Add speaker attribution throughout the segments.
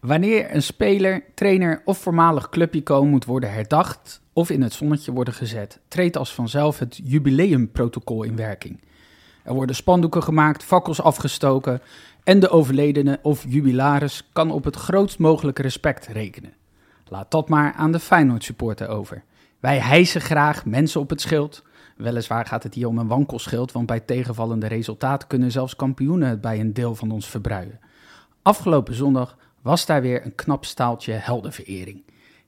Speaker 1: Wanneer een speler, trainer of voormalig clubicoon moet worden herdacht of in het zonnetje worden gezet, treedt als vanzelf het jubileumprotocol in werking. Er worden spandoeken gemaakt, fakkels afgestoken en de overledene of jubilaris kan op het grootst mogelijke respect rekenen. Laat dat maar aan de Feyenoord supporter over. Wij hijsen graag mensen op het schild. Weliswaar gaat het hier om een wankelschild, want bij tegenvallende resultaten kunnen zelfs kampioenen het bij een deel van ons verbruien. Afgelopen zondag was daar weer een knap staaltje heldenverering.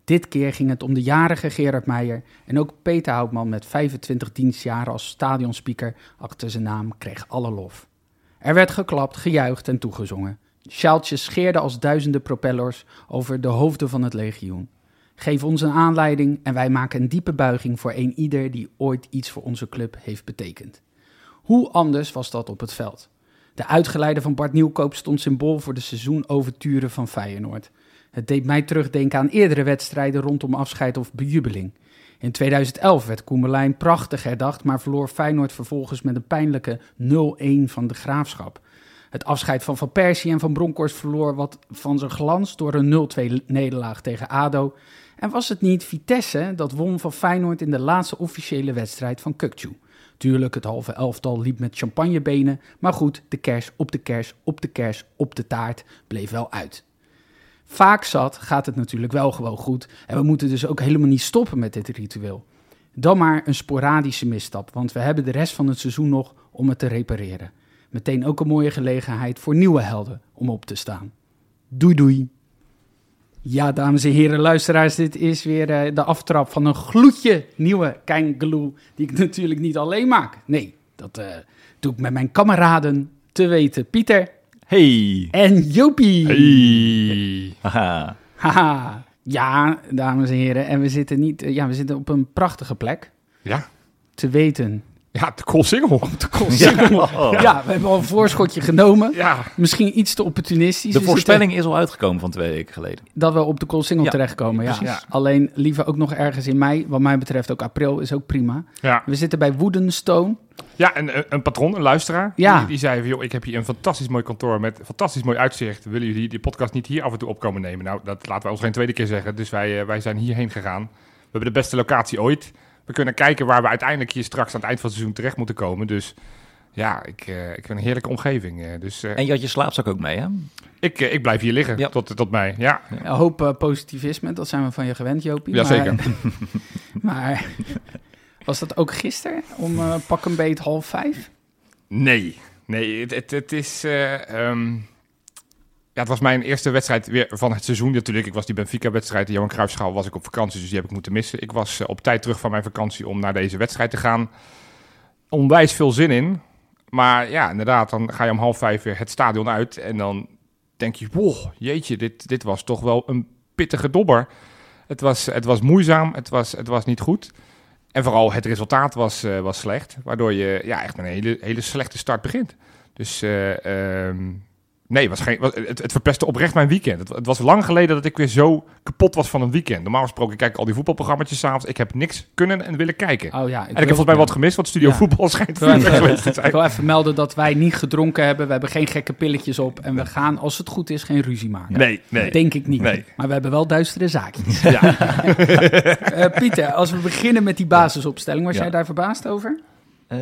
Speaker 1: Dit keer ging het om de jarige Gerard Meijer en ook Peter Houtman met 25 dienstjaren als stadionspeaker achter zijn naam kreeg alle lof. Er werd geklapt, gejuicht en toegezongen. Sjaaltjes scheerden als duizenden propellers over de hoofden van het legioen. Geef ons een aanleiding en wij maken een diepe buiging voor een ieder die ooit iets voor onze club heeft betekend. Hoe anders was dat op het veld? De uitgeleide van Bart Nieuwkoop stond symbool voor de seizoenoverturen van Feyenoord. Het deed mij terugdenken aan eerdere wedstrijden rondom afscheid of bejubeling. In 2011 werd Koemelijn prachtig herdacht, maar verloor Feyenoord vervolgens met een pijnlijke 0-1 van de Graafschap. Het afscheid van Van Persie en van Bronkhorst verloor wat van zijn glans door een 0-2 nederlaag tegen ADO. En was het niet Vitesse dat won van Feyenoord in de laatste officiële wedstrijd van Kukcu? Tuurlijk, het halve elftal liep met champagnebenen, maar goed, de kers op de kers op de kers op de taart bleef wel uit. Vaak zat gaat het natuurlijk wel gewoon goed en we moeten dus ook helemaal niet stoppen met dit ritueel. Dan maar een sporadische misstap, want we hebben de rest van het seizoen nog om het te repareren. Meteen ook een mooie gelegenheid voor nieuwe helden om op te staan. Doei doei! Ja, dames en heren luisteraars, dit is weer eh, de aftrap van een gloedje nieuwe Kein die ik natuurlijk niet alleen maak. Nee, dat eh, doe ik met mijn kameraden te weten. Pieter
Speaker 2: Hey.
Speaker 1: en Jopie.
Speaker 2: Hey. Haha.
Speaker 1: Haha. Ja, dames en heren, en we zitten, niet, eh, ja, we zitten op een prachtige plek.
Speaker 3: Ja.
Speaker 1: Te weten.
Speaker 3: Ja, de Koolsingel.
Speaker 2: Ja.
Speaker 1: Ja, we hebben al een voorschotje genomen.
Speaker 3: Ja.
Speaker 1: Misschien iets te opportunistisch.
Speaker 2: De
Speaker 1: We
Speaker 2: voorspelling is al uitgekomen van twee weken geleden.
Speaker 1: dat we op de Koolsingel
Speaker 2: Ja,
Speaker 1: terechtkomen, ja.
Speaker 2: precies.
Speaker 1: Alleen liever ook nog ergens in mei. Wat mij betreft ook april is ook prima.
Speaker 3: Ja,
Speaker 1: We zitten bij Woodenstone.
Speaker 3: ja en een, een patron, een luisteraar,
Speaker 1: Ja.
Speaker 3: die, die zei van... joh, ik heb hier een fantastisch mooi kantoor met fantastisch mooi uitzicht. Willen jullie die podcast niet hier af en toe opkomen nemen? Nou, dat laten wij ons geen tweede keer zeggen. Dus wij, eh, wij zijn hierheen gegaan. We hebben de beste locatie ooit. We kunnen kijken waar we uiteindelijk hier straks aan het eind van het seizoen terecht moeten komen. Dus ja, ik, eh, ik vind een heerlijke omgeving. eh. dus eh,
Speaker 2: En je had je slaapzak ook mee, hè?
Speaker 3: ik, ik blijf hier liggen
Speaker 2: Ja.
Speaker 3: tot, tot mei. Ja,
Speaker 1: Een hoop eh, positivisme, dat zijn we van je gewend, Jopie.
Speaker 3: Jazeker.
Speaker 1: Maar, maar was dat ook gisteren om eh, pak een beet half vijf?
Speaker 3: Nee, nee, het, het, het is. eh, ehm, ja, het was mijn eerste wedstrijd weer van het seizoen natuurlijk. Ik was die Benfica-wedstrijd, de Johan Cruijffschaal, was ik op vakantie, dus die heb ik moeten missen. Ik was eh, op tijd terug van mijn vakantie om naar deze wedstrijd te gaan. Onwijs veel zin in. Maar ja, inderdaad, dan ga je om half vijf weer het stadion uit en dan denk je, wow, jeetje, dit, dit was toch wel een pittige dobber. Het was, het was moeizaam, het was, het was niet goed. En vooral het resultaat was, eh, was slecht, waardoor je ja, echt een hele, hele slechte start begint. Dus eh, ehm, nee, was geen, was, het, het verpestte oprecht mijn weekend. Het, het was lang geleden dat ik weer zo kapot was van een weekend. Normaal gesproken kijk ik al die voetbalprogramma's s'avonds. Ik heb niks kunnen en willen kijken.
Speaker 1: Oh ja.
Speaker 3: en ik heb volgens mij wat gemist, want Studio
Speaker 1: Ja.
Speaker 3: Voetbal schijnt
Speaker 1: Ik
Speaker 3: te
Speaker 1: ik
Speaker 3: zijn.
Speaker 1: wil even melden dat wij niet gedronken hebben. We hebben geen gekke pilletjes op. En we gaan, als het goed is, geen ruzie maken.
Speaker 3: Nee, nee.
Speaker 1: Denk ik niet.
Speaker 3: Nee.
Speaker 1: Maar we hebben wel duistere zaakjes.
Speaker 3: Ja.
Speaker 1: Eh, Pieter, als we beginnen met die basisopstelling, was jij daar verbaasd over?
Speaker 2: Eh,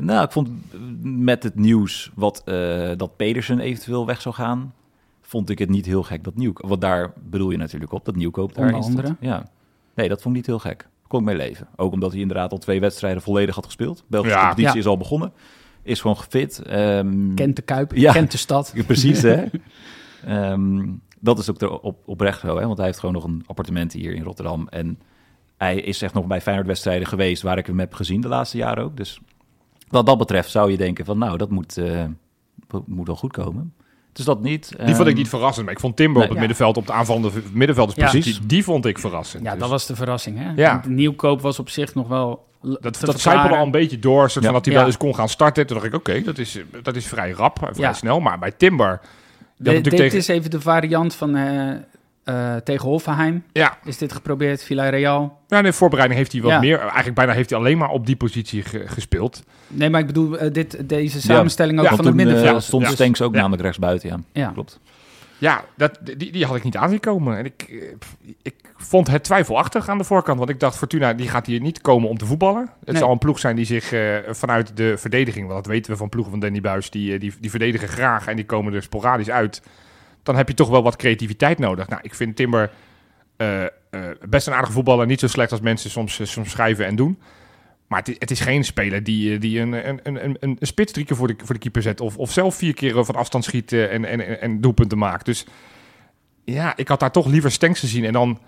Speaker 2: nou, ik vond met het nieuws wat, eh, dat Pedersen eventueel weg zou gaan, vond ik het niet heel gek dat Nieuwkoop... Want daar bedoel je natuurlijk op, dat Nieuwkoop daar
Speaker 1: Onder
Speaker 2: stond.
Speaker 1: andere.
Speaker 2: Ja. Nee, dat vond ik niet heel gek. Kon ik mee leven. Ook omdat hij inderdaad al twee wedstrijden volledig had gespeeld. Belgische
Speaker 3: Ja.
Speaker 2: competitie
Speaker 1: Ja.
Speaker 2: is al begonnen. Is gewoon gefit. Ehm,
Speaker 1: Kent de Kuip,
Speaker 2: Ja.
Speaker 1: kent de stad.
Speaker 2: Ja, Precies, hè? Ehm, dat is ook er op, oprecht zo, hè? Want hij heeft gewoon nog een appartement hier in Rotterdam. En hij is echt nog bij Feyenoord-wedstrijden geweest... waar ik hem heb gezien de laatste jaren ook. Dus wat dat betreft zou je denken van... nou, dat moet, eh, moet wel goed komen. Dus dat niet.
Speaker 3: Die vond ik
Speaker 2: Ehm,
Speaker 3: niet verrassend. Maar ik vond Timber
Speaker 2: Nee.
Speaker 3: op het
Speaker 1: Ja.
Speaker 3: middenveld, op de aanvallende v- middenvelderspositie,
Speaker 2: Precies.
Speaker 3: die vond ik verrassend.
Speaker 1: Ja,
Speaker 3: Dus
Speaker 1: dat was de verrassing. Hè?
Speaker 3: Ja.
Speaker 1: De nieuwkoop was op zich nog wel.
Speaker 3: dat, dat zijpelde al een beetje door, soort van
Speaker 2: Ja.
Speaker 3: dat hij
Speaker 1: Ja.
Speaker 3: wel eens kon gaan starten. Toen dacht ik, oké, dat, is, dat is vrij rap vrij
Speaker 1: Ja.
Speaker 3: snel. Maar bij Timber, dat
Speaker 1: De-
Speaker 3: natuurlijk
Speaker 1: dit
Speaker 3: tegen...
Speaker 1: is even de variant van eh, eh, tegen Hoffenheim.
Speaker 3: Ja,
Speaker 1: Is dit geprobeerd? Villarreal?
Speaker 3: ja, in de voorbereiding heeft hij wat
Speaker 1: Ja.
Speaker 3: meer. Eigenlijk bijna heeft hij alleen maar op die positie ge- gespeeld.
Speaker 1: Nee, maar ik bedoel eh, dit, deze samenstelling ook
Speaker 3: Ja,
Speaker 1: van het
Speaker 2: eh,
Speaker 1: middenveld.
Speaker 2: stond
Speaker 3: Ja.
Speaker 2: Stenks ook
Speaker 3: Ja.
Speaker 2: namelijk rechtsbuiten, ja.
Speaker 1: Ja.
Speaker 2: Klopt.
Speaker 3: Ja, dat, die, die had ik niet aan zien komen. En ik, ik vond het twijfelachtig aan de voorkant. Want ik dacht, Fortuna die gaat hier niet komen om te voetballen. Het
Speaker 1: Nee.
Speaker 3: zal een ploeg zijn die zich eh, vanuit de verdediging... want dat weten we van ploegen van Danny Buis... Die, die, die verdedigen graag en die komen er sporadisch uit. Dan heb je toch wel wat creativiteit nodig. Nou, ik vind Timber eh, eh, best een aardige voetballer. Niet zo slecht als mensen soms, eh, soms schrijven en doen. Maar het is, het is geen speler die, die een, een, een, een, spits drie keer voor de, voor de keeper zet. Of, of zelf vier keer van afstand schiet en, en, en, en doelpunten maakt. Dus ja, ik had daar toch liever Stenks gezien. En dan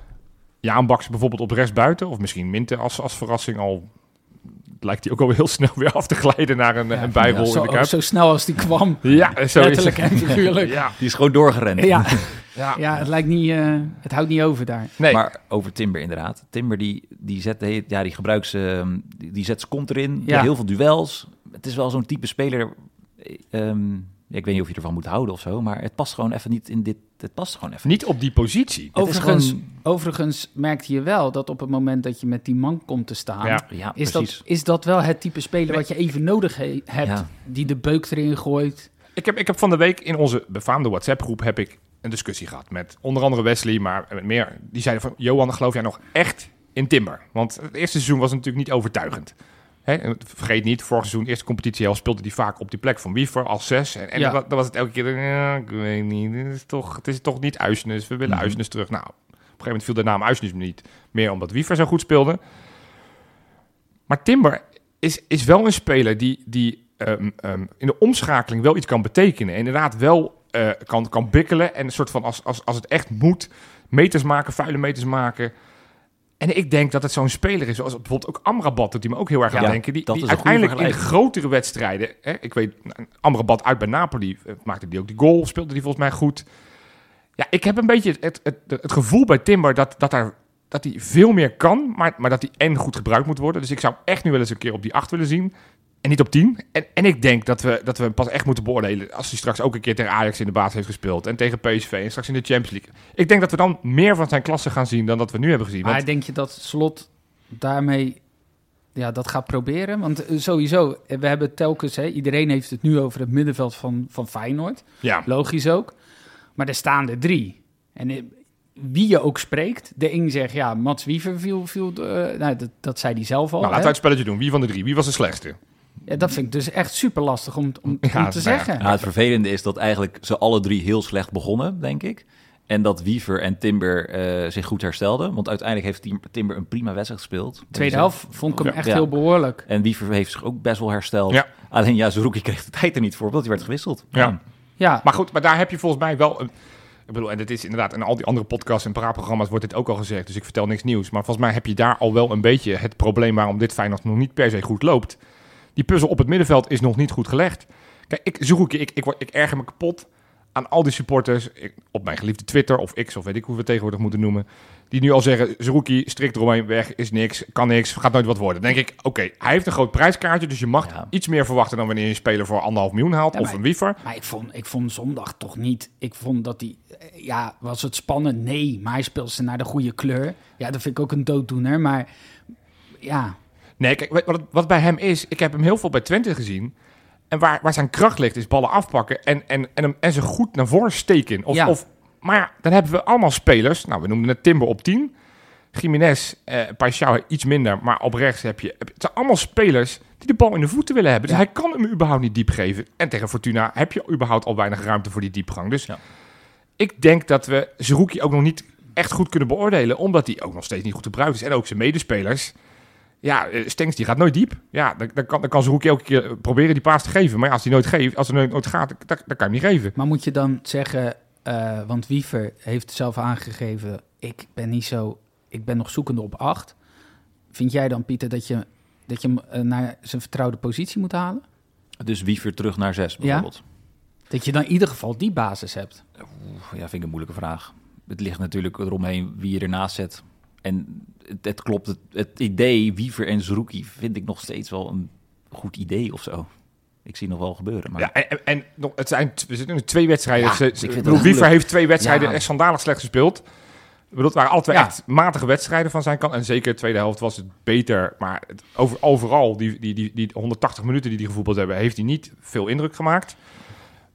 Speaker 3: Jaan Baks bijvoorbeeld op rechts buiten. Of misschien Minte als, als verrassing. Al lijkt hij ook al heel snel weer af te glijden naar een, een bijrol
Speaker 1: zo,
Speaker 3: in de Kuip.
Speaker 1: zo snel als die kwam.
Speaker 3: Ja, zo is
Speaker 1: Letterlijk
Speaker 3: het.
Speaker 1: en figuurlijk.
Speaker 3: Ja,
Speaker 2: Die is gewoon doorgerend.
Speaker 1: Ja,
Speaker 3: ja.
Speaker 1: ja, het lijkt niet, eh, het houdt niet over daar.
Speaker 3: Nee,
Speaker 2: Maar over Timber inderdaad. Timber die, die zet de hele- ja, die gebruikt ze, die, die zet zijn kont erin.
Speaker 1: Ja.
Speaker 2: Ja. Heel veel duels. Het is wel zo'n type speler. eh, ehm, ja, ik weet niet of je ervan moet houden of zo, maar het past gewoon even niet in dit. Het past gewoon even.
Speaker 3: niet op die positie.
Speaker 1: Overigens,
Speaker 2: gewoon-
Speaker 1: overigens merkte je wel dat op het moment dat je met die man komt te staan...
Speaker 3: Ja.
Speaker 2: Ja,
Speaker 1: Is
Speaker 2: precies.
Speaker 1: dat, is dat wel het type speler wat je even nodig he- hebt?
Speaker 2: Ja.
Speaker 1: Die de beuk erin gooit.
Speaker 3: Ik heb, ik heb van de week in onze befaamde WhatsApp-groep heb ik een discussie gehad met onder andere Wesley, maar met meer. Die zeiden van, Johan, geloof jij nog echt in Timber? Want het eerste seizoen was natuurlijk niet overtuigend. Hè? en Vergeet niet, vorig seizoen, eerste competitie, speelde hij vaak op die plek van Wiever als zes. En, en
Speaker 1: Ja.
Speaker 3: dan was het elke keer, ja, ik weet niet, het is toch, het is toch niet Uisnes, we willen
Speaker 2: Mhm.
Speaker 3: Uisnes terug. Nou, op een gegeven moment viel de naam Uisnes niet meer, omdat Wiever zo goed speelde. Maar Timber is, is wel een speler die, die ehm, ehm, in de omschakeling wel iets kan betekenen. Inderdaad wel eh, kan, kan bikkelen en een soort van als, als, als het echt moet, meters maken, vuile meters maken. En ik denk dat het zo'n speler is, zoals bijvoorbeeld ook Amrabat, doet hij me ook heel erg aan
Speaker 2: Ja,
Speaker 3: denken. Die,
Speaker 2: dat
Speaker 3: die uiteindelijk in grotere wedstrijden, hè, ik weet, Amrabat uit bij Napoli eh, maakte die ook die goal, speelde die volgens mij goed. Ja, ik heb een beetje het, het, het, gevoel bij Timber dat, dat, daar, dat hij veel meer kan, maar, maar dat hij en goed gebruikt moet worden. Dus ik zou echt nu wel eens een keer op die 8 willen zien. En niet op 10. En, en ik denk dat we, dat we hem pas echt moeten beoordelen als hij straks ook een keer tegen Ajax in de baas heeft gespeeld. En tegen PSV en straks in de Champions League. Ik denk dat we dan meer van zijn klasse gaan zien dan dat we nu hebben gezien.
Speaker 1: Maar
Speaker 3: Want,
Speaker 1: denk je dat Slot daarmee ja, dat gaat proberen? Want eh, sowieso, eh, we hebben telkens... Hè, iedereen heeft het nu over het middenveld van, van Feyenoord.
Speaker 3: ja,
Speaker 1: Logisch ook. Maar er staan er drie. En eh, wie je ook spreekt, de een zegt... Ja, Mats Wiever viel... viel eh, nou, dat, dat zei hij zelf al.
Speaker 3: nou, laten we het spelletje doen. Wie van de drie? Wie was de slechtste?
Speaker 1: Ja, dat vind ik dus echt super lastig om, om, te
Speaker 3: ja.
Speaker 1: zeggen.
Speaker 2: Nou, het vervelende is dat eigenlijk ze alle drie heel slecht begonnen, denk ik. En dat Wiever en Timber eh, zich goed herstelden. Want uiteindelijk heeft Tim- Timber een prima wedstrijd gespeeld.
Speaker 1: Tweede helft vond ik hem
Speaker 3: Ja.
Speaker 1: echt
Speaker 2: Ja.
Speaker 1: heel behoorlijk.
Speaker 2: En Wiever heeft zich ook best wel hersteld.
Speaker 3: Ja.
Speaker 2: Alleen ja, Zerouki kreeg de tijd er niet voor, want hij werd gewisseld.
Speaker 3: Ja.
Speaker 1: Ja,
Speaker 3: Maar goed, maar daar heb je volgens mij wel... Een, ik bedoel, en het is inderdaad... in al die andere podcasts en praatprogramma's wordt dit ook al gezegd. Dus ik vertel niks nieuws. Maar volgens mij heb je daar al wel een beetje het probleem... waarom dit Feyenoord nog niet per se goed loopt. Die puzzel op het middenveld is nog niet goed gelegd. Kijk, ik, Zerouki, ik, ik, word- ik erger me kapot aan al die supporters... Ik, op mijn geliefde Twitter of X of weet ik hoe we het tegenwoordig moeten noemen... die nu al zeggen, Zerouki, strikt eromheen, weg, is niks, kan niks, gaat nooit wat worden. Dan denk ik, oké, hij heeft een groot prijskaartje... dus je mag
Speaker 2: Ja.
Speaker 3: iets meer verwachten dan wanneer je een speler voor anderhalf miljoen haalt...
Speaker 1: Ja,
Speaker 3: of een wiever.
Speaker 1: Maar ik vond, ik vond zondag toch niet. Ik vond dat hij. Ja, was het spannend? Nee. Maar hij speelde ze naar de goede kleur. Ja, dat vind ik ook een dooddoener. Maar ja.
Speaker 3: Nee, kijk, wat, wat bij hem is, ik heb hem heel veel bij Twente gezien. En waar, waar zijn kracht ligt, is ballen afpakken en, en, en, hem, en ze goed naar voren steken. Of,
Speaker 1: Ja.
Speaker 3: of, maar ja, dan hebben we allemaal spelers. Nou, we noemden het Timber op 10. Jiménez, eh, Paixão iets minder, maar op rechts heb je... Het zijn allemaal spelers die de bal in de voeten willen hebben. Dus
Speaker 1: Ja.
Speaker 3: hij kan hem überhaupt niet diep geven. En tegen Fortuna heb je überhaupt al weinig ruimte voor die diepgang. Dus
Speaker 2: Ja.
Speaker 3: ik denk dat we Zerouki ook nog niet echt goed kunnen beoordelen. Omdat hij ook nog steeds niet goed gebruikt is. En ook zijn medespelers. Ja, eh, Stenks die gaat nooit diep. Ja, dan, dan kan, dan kan Zerouki elke keer eh, proberen die paas te geven. Maar ja, als hij nooit geeft, als hij nooit, gaat, dan, dan kan je hem niet geven.
Speaker 1: Maar moet je dan zeggen. eh, want Wiever heeft zelf aangegeven. Ik ben niet zo. Ik ben nog zoekende op acht. Vind jij dan, Pieter, dat je, dat je hem naar zijn vertrouwde positie moet halen?
Speaker 2: Dus Wiever terug naar zes bijvoorbeeld.
Speaker 1: Dat je dan in ieder geval die basis hebt.
Speaker 2: Oeh, ja, vind ik een moeilijke vraag. Het ligt natuurlijk eromheen wie je ernaast zet. En het, het klopt, het, het idee Wiever en Zerouki vind ik nog steeds wel een goed idee of zo. Ik zie nog wel gebeuren. Maar
Speaker 3: Ja, en, en, nog, het zijn, we zitten nu twee wedstrijden.
Speaker 2: Ja, ik
Speaker 3: bedoel, Wiever heeft twee wedstrijden
Speaker 2: Ja.
Speaker 3: echt schandalig slecht gespeeld. Ik bedoel, het waren
Speaker 1: Ja.
Speaker 3: echt matige wedstrijden van zijn kant. En zeker de tweede helft was het beter. Maar het, over, overal, die, die, die, die 180 minuten die hij gevoetbald hebben, heeft hij niet veel indruk gemaakt.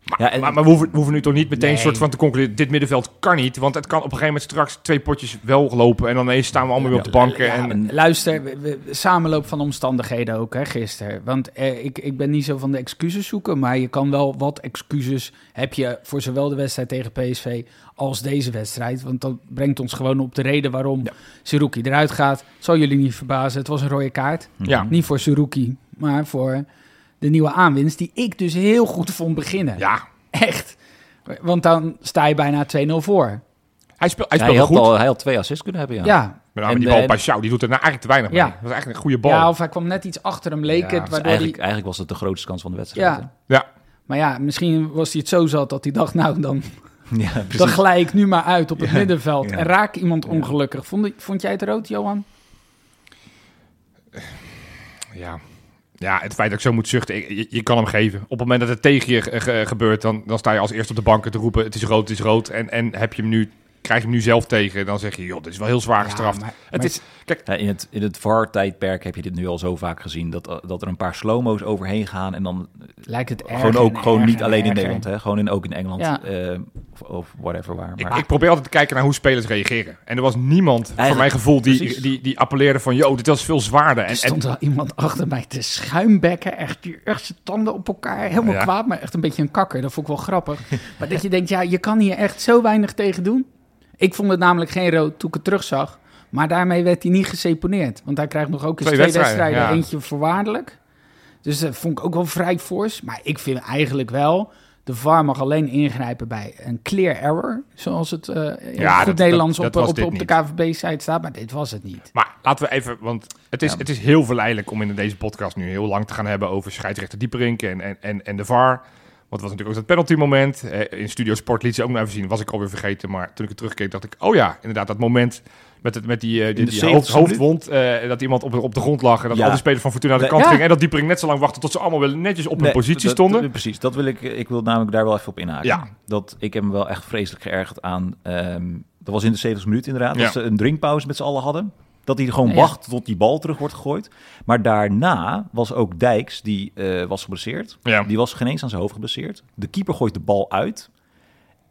Speaker 3: Maar,
Speaker 2: Ja, en-
Speaker 3: maar, maar we, hoeven, we hoeven nu toch niet meteen
Speaker 1: Nee.
Speaker 3: soort van te concluderen... dit middenveld kan niet, want het kan op een gegeven moment straks twee potjes wel lopen... en dan ineens staan we allemaal weer op de banken.
Speaker 1: Ja,
Speaker 3: en,
Speaker 1: en luister, we- we- samenloop van omstandigheden ook, hè, gisteren. Want eh, ik, ik ben niet zo van de excuses zoeken, maar je kan wel wat excuses heb je voor zowel de wedstrijd tegen PSV als deze wedstrijd. Want dat brengt ons gewoon op de reden waarom
Speaker 3: Ja.
Speaker 1: Suruki eruit gaat. Zal jullie niet verbazen, het was een rode kaart.
Speaker 3: ja.
Speaker 1: Niet voor Suruki, maar voor de nieuwe aanwinst, die ik dus heel goed vond beginnen.
Speaker 3: ja,
Speaker 1: Echt. Want dan sta je bijna 2-0 voor.
Speaker 3: hij, speel, hij
Speaker 2: hij,
Speaker 3: speelde
Speaker 2: had
Speaker 3: goed.
Speaker 2: al, hij had twee assists kunnen hebben, ja.
Speaker 1: Ja,
Speaker 3: Met name
Speaker 2: En,
Speaker 3: die bal bij Sjouw, die doet er nou eigenlijk te weinig
Speaker 1: Ja.
Speaker 3: mee. Dat was eigenlijk een goede bal.
Speaker 1: ja, of hij kwam net iets achter hem, leek
Speaker 3: Ja,
Speaker 1: het.
Speaker 2: Dus
Speaker 1: Waardoor
Speaker 2: eigenlijk,
Speaker 1: hij,
Speaker 2: eigenlijk was het de grootste kans van de wedstrijd.
Speaker 1: Ja.
Speaker 3: Ja.
Speaker 1: Maar ja, misschien was hij het zo zat dat hij dacht, nou, dan,
Speaker 2: ja
Speaker 1: dan glij ik nu maar uit op het
Speaker 2: Ja,
Speaker 1: middenveld
Speaker 2: ja.
Speaker 1: en raak iemand
Speaker 2: Ja.
Speaker 1: ongelukkig. Vond, vond jij het rood, Johan?
Speaker 3: Ja. Ja, het feit dat ik zo moet zuchten, je, kan hem geven. Op het moment dat het tegen je ge- ge- gebeurt, dan, dan sta je als eerste op de banken te roepen... het is rood, het is rood. En, en heb je hem nu, krijg je hem nu zelf tegen, dan zeg je... joh, dit is wel heel zwaar gestraft.
Speaker 1: maar,
Speaker 3: het
Speaker 1: maar-
Speaker 3: is, kijk,
Speaker 2: Ja, in het, in het VAR-tijdperk heb je dit nu al zo vaak gezien. Dat, eh, dat er een paar slow-mo's overheen gaan. En dan
Speaker 1: lijkt het
Speaker 2: gewoon ook gewoon
Speaker 1: erger
Speaker 2: niet
Speaker 1: en
Speaker 2: alleen in. Nederland. Hè? Gewoon in, ook in Engeland.
Speaker 1: Ja.
Speaker 2: eh, of, of whatever waar.
Speaker 3: ik,
Speaker 2: Maar,
Speaker 3: ik probeer altijd te kijken naar hoe spelers reageren. En er was niemand, voor mijn gevoel, die, die, die appelleerde van... joh, dit was veel zwaarder.
Speaker 1: Er
Speaker 3: En,
Speaker 1: stond
Speaker 3: en,
Speaker 1: wel iemand achter mij te schuimbekken, echt, die- echt zijn tanden op elkaar, helemaal
Speaker 3: Ja.
Speaker 1: kwaad, maar echt een beetje een kakker. Dat vond ik wel grappig. maar dat je denkt, ja, je kan hier echt zo weinig tegen doen. Ik vond het namelijk geen rood toen ik het terugzag, maar daarmee werd hij niet geseponeerd. Want hij krijgt nog ook eens
Speaker 3: Twee
Speaker 1: twee,
Speaker 3: wedstrijden,
Speaker 1: wedstrijden,
Speaker 3: ja.
Speaker 1: eentje voorwaardelijk. Dus dat vond ik ook wel vrij fors. Maar ik vind eigenlijk wel, de VAR mag alleen ingrijpen bij een clear error, zoals het eh in
Speaker 3: Ja,
Speaker 1: goed
Speaker 3: dat-
Speaker 1: Nederlands
Speaker 3: dat-
Speaker 1: op,
Speaker 3: dat was
Speaker 1: op,
Speaker 3: dit
Speaker 1: op de. KVB-site staat. Maar dit was het niet.
Speaker 3: Maar laten we even, want het is,
Speaker 2: Ja.
Speaker 3: het is heel verleidelijk om in deze podcast nu heel lang te gaan hebben over scheidsrechter Dieperink en, en, en, en de VAR. Want het was natuurlijk ook dat penalty moment. Eh, in Studio Sport liet ze ook nog even zien, was ik alweer vergeten. Maar toen ik het terugkeek dacht ik, oh ja, inderdaad, dat moment met, het, met die, eh, die,
Speaker 2: de
Speaker 3: die
Speaker 2: 70ste
Speaker 3: hoofd, hoofdwond. eh, dat iemand op, de- op de grond lag en dat
Speaker 2: Ja.
Speaker 3: al die spelers van Fortuna aan de kant
Speaker 1: Ja.
Speaker 3: gingen. En dat Dieperink net zo lang wachtte tot ze allemaal wel netjes op hun positie
Speaker 2: dat-
Speaker 3: stonden.
Speaker 2: dat- precies, dat wil ik. Ik wil namelijk daar wel even op inhaken.
Speaker 3: Ja.
Speaker 2: Dat ik heb me wel echt vreselijk geërgerd aan. ehm, dat was in de 70 minuut inderdaad.
Speaker 3: Ja.
Speaker 2: Dat ze een drinkpauze met z'n allen hadden. Dat hij gewoon
Speaker 1: Ja.
Speaker 2: wacht tot die bal terug wordt gegooid. Maar daarna was ook Dijks, die eh, was geblesseerd.
Speaker 3: Ja.
Speaker 2: Die was geen eens aan zijn hoofd geblesseerd. De keeper gooit de bal uit.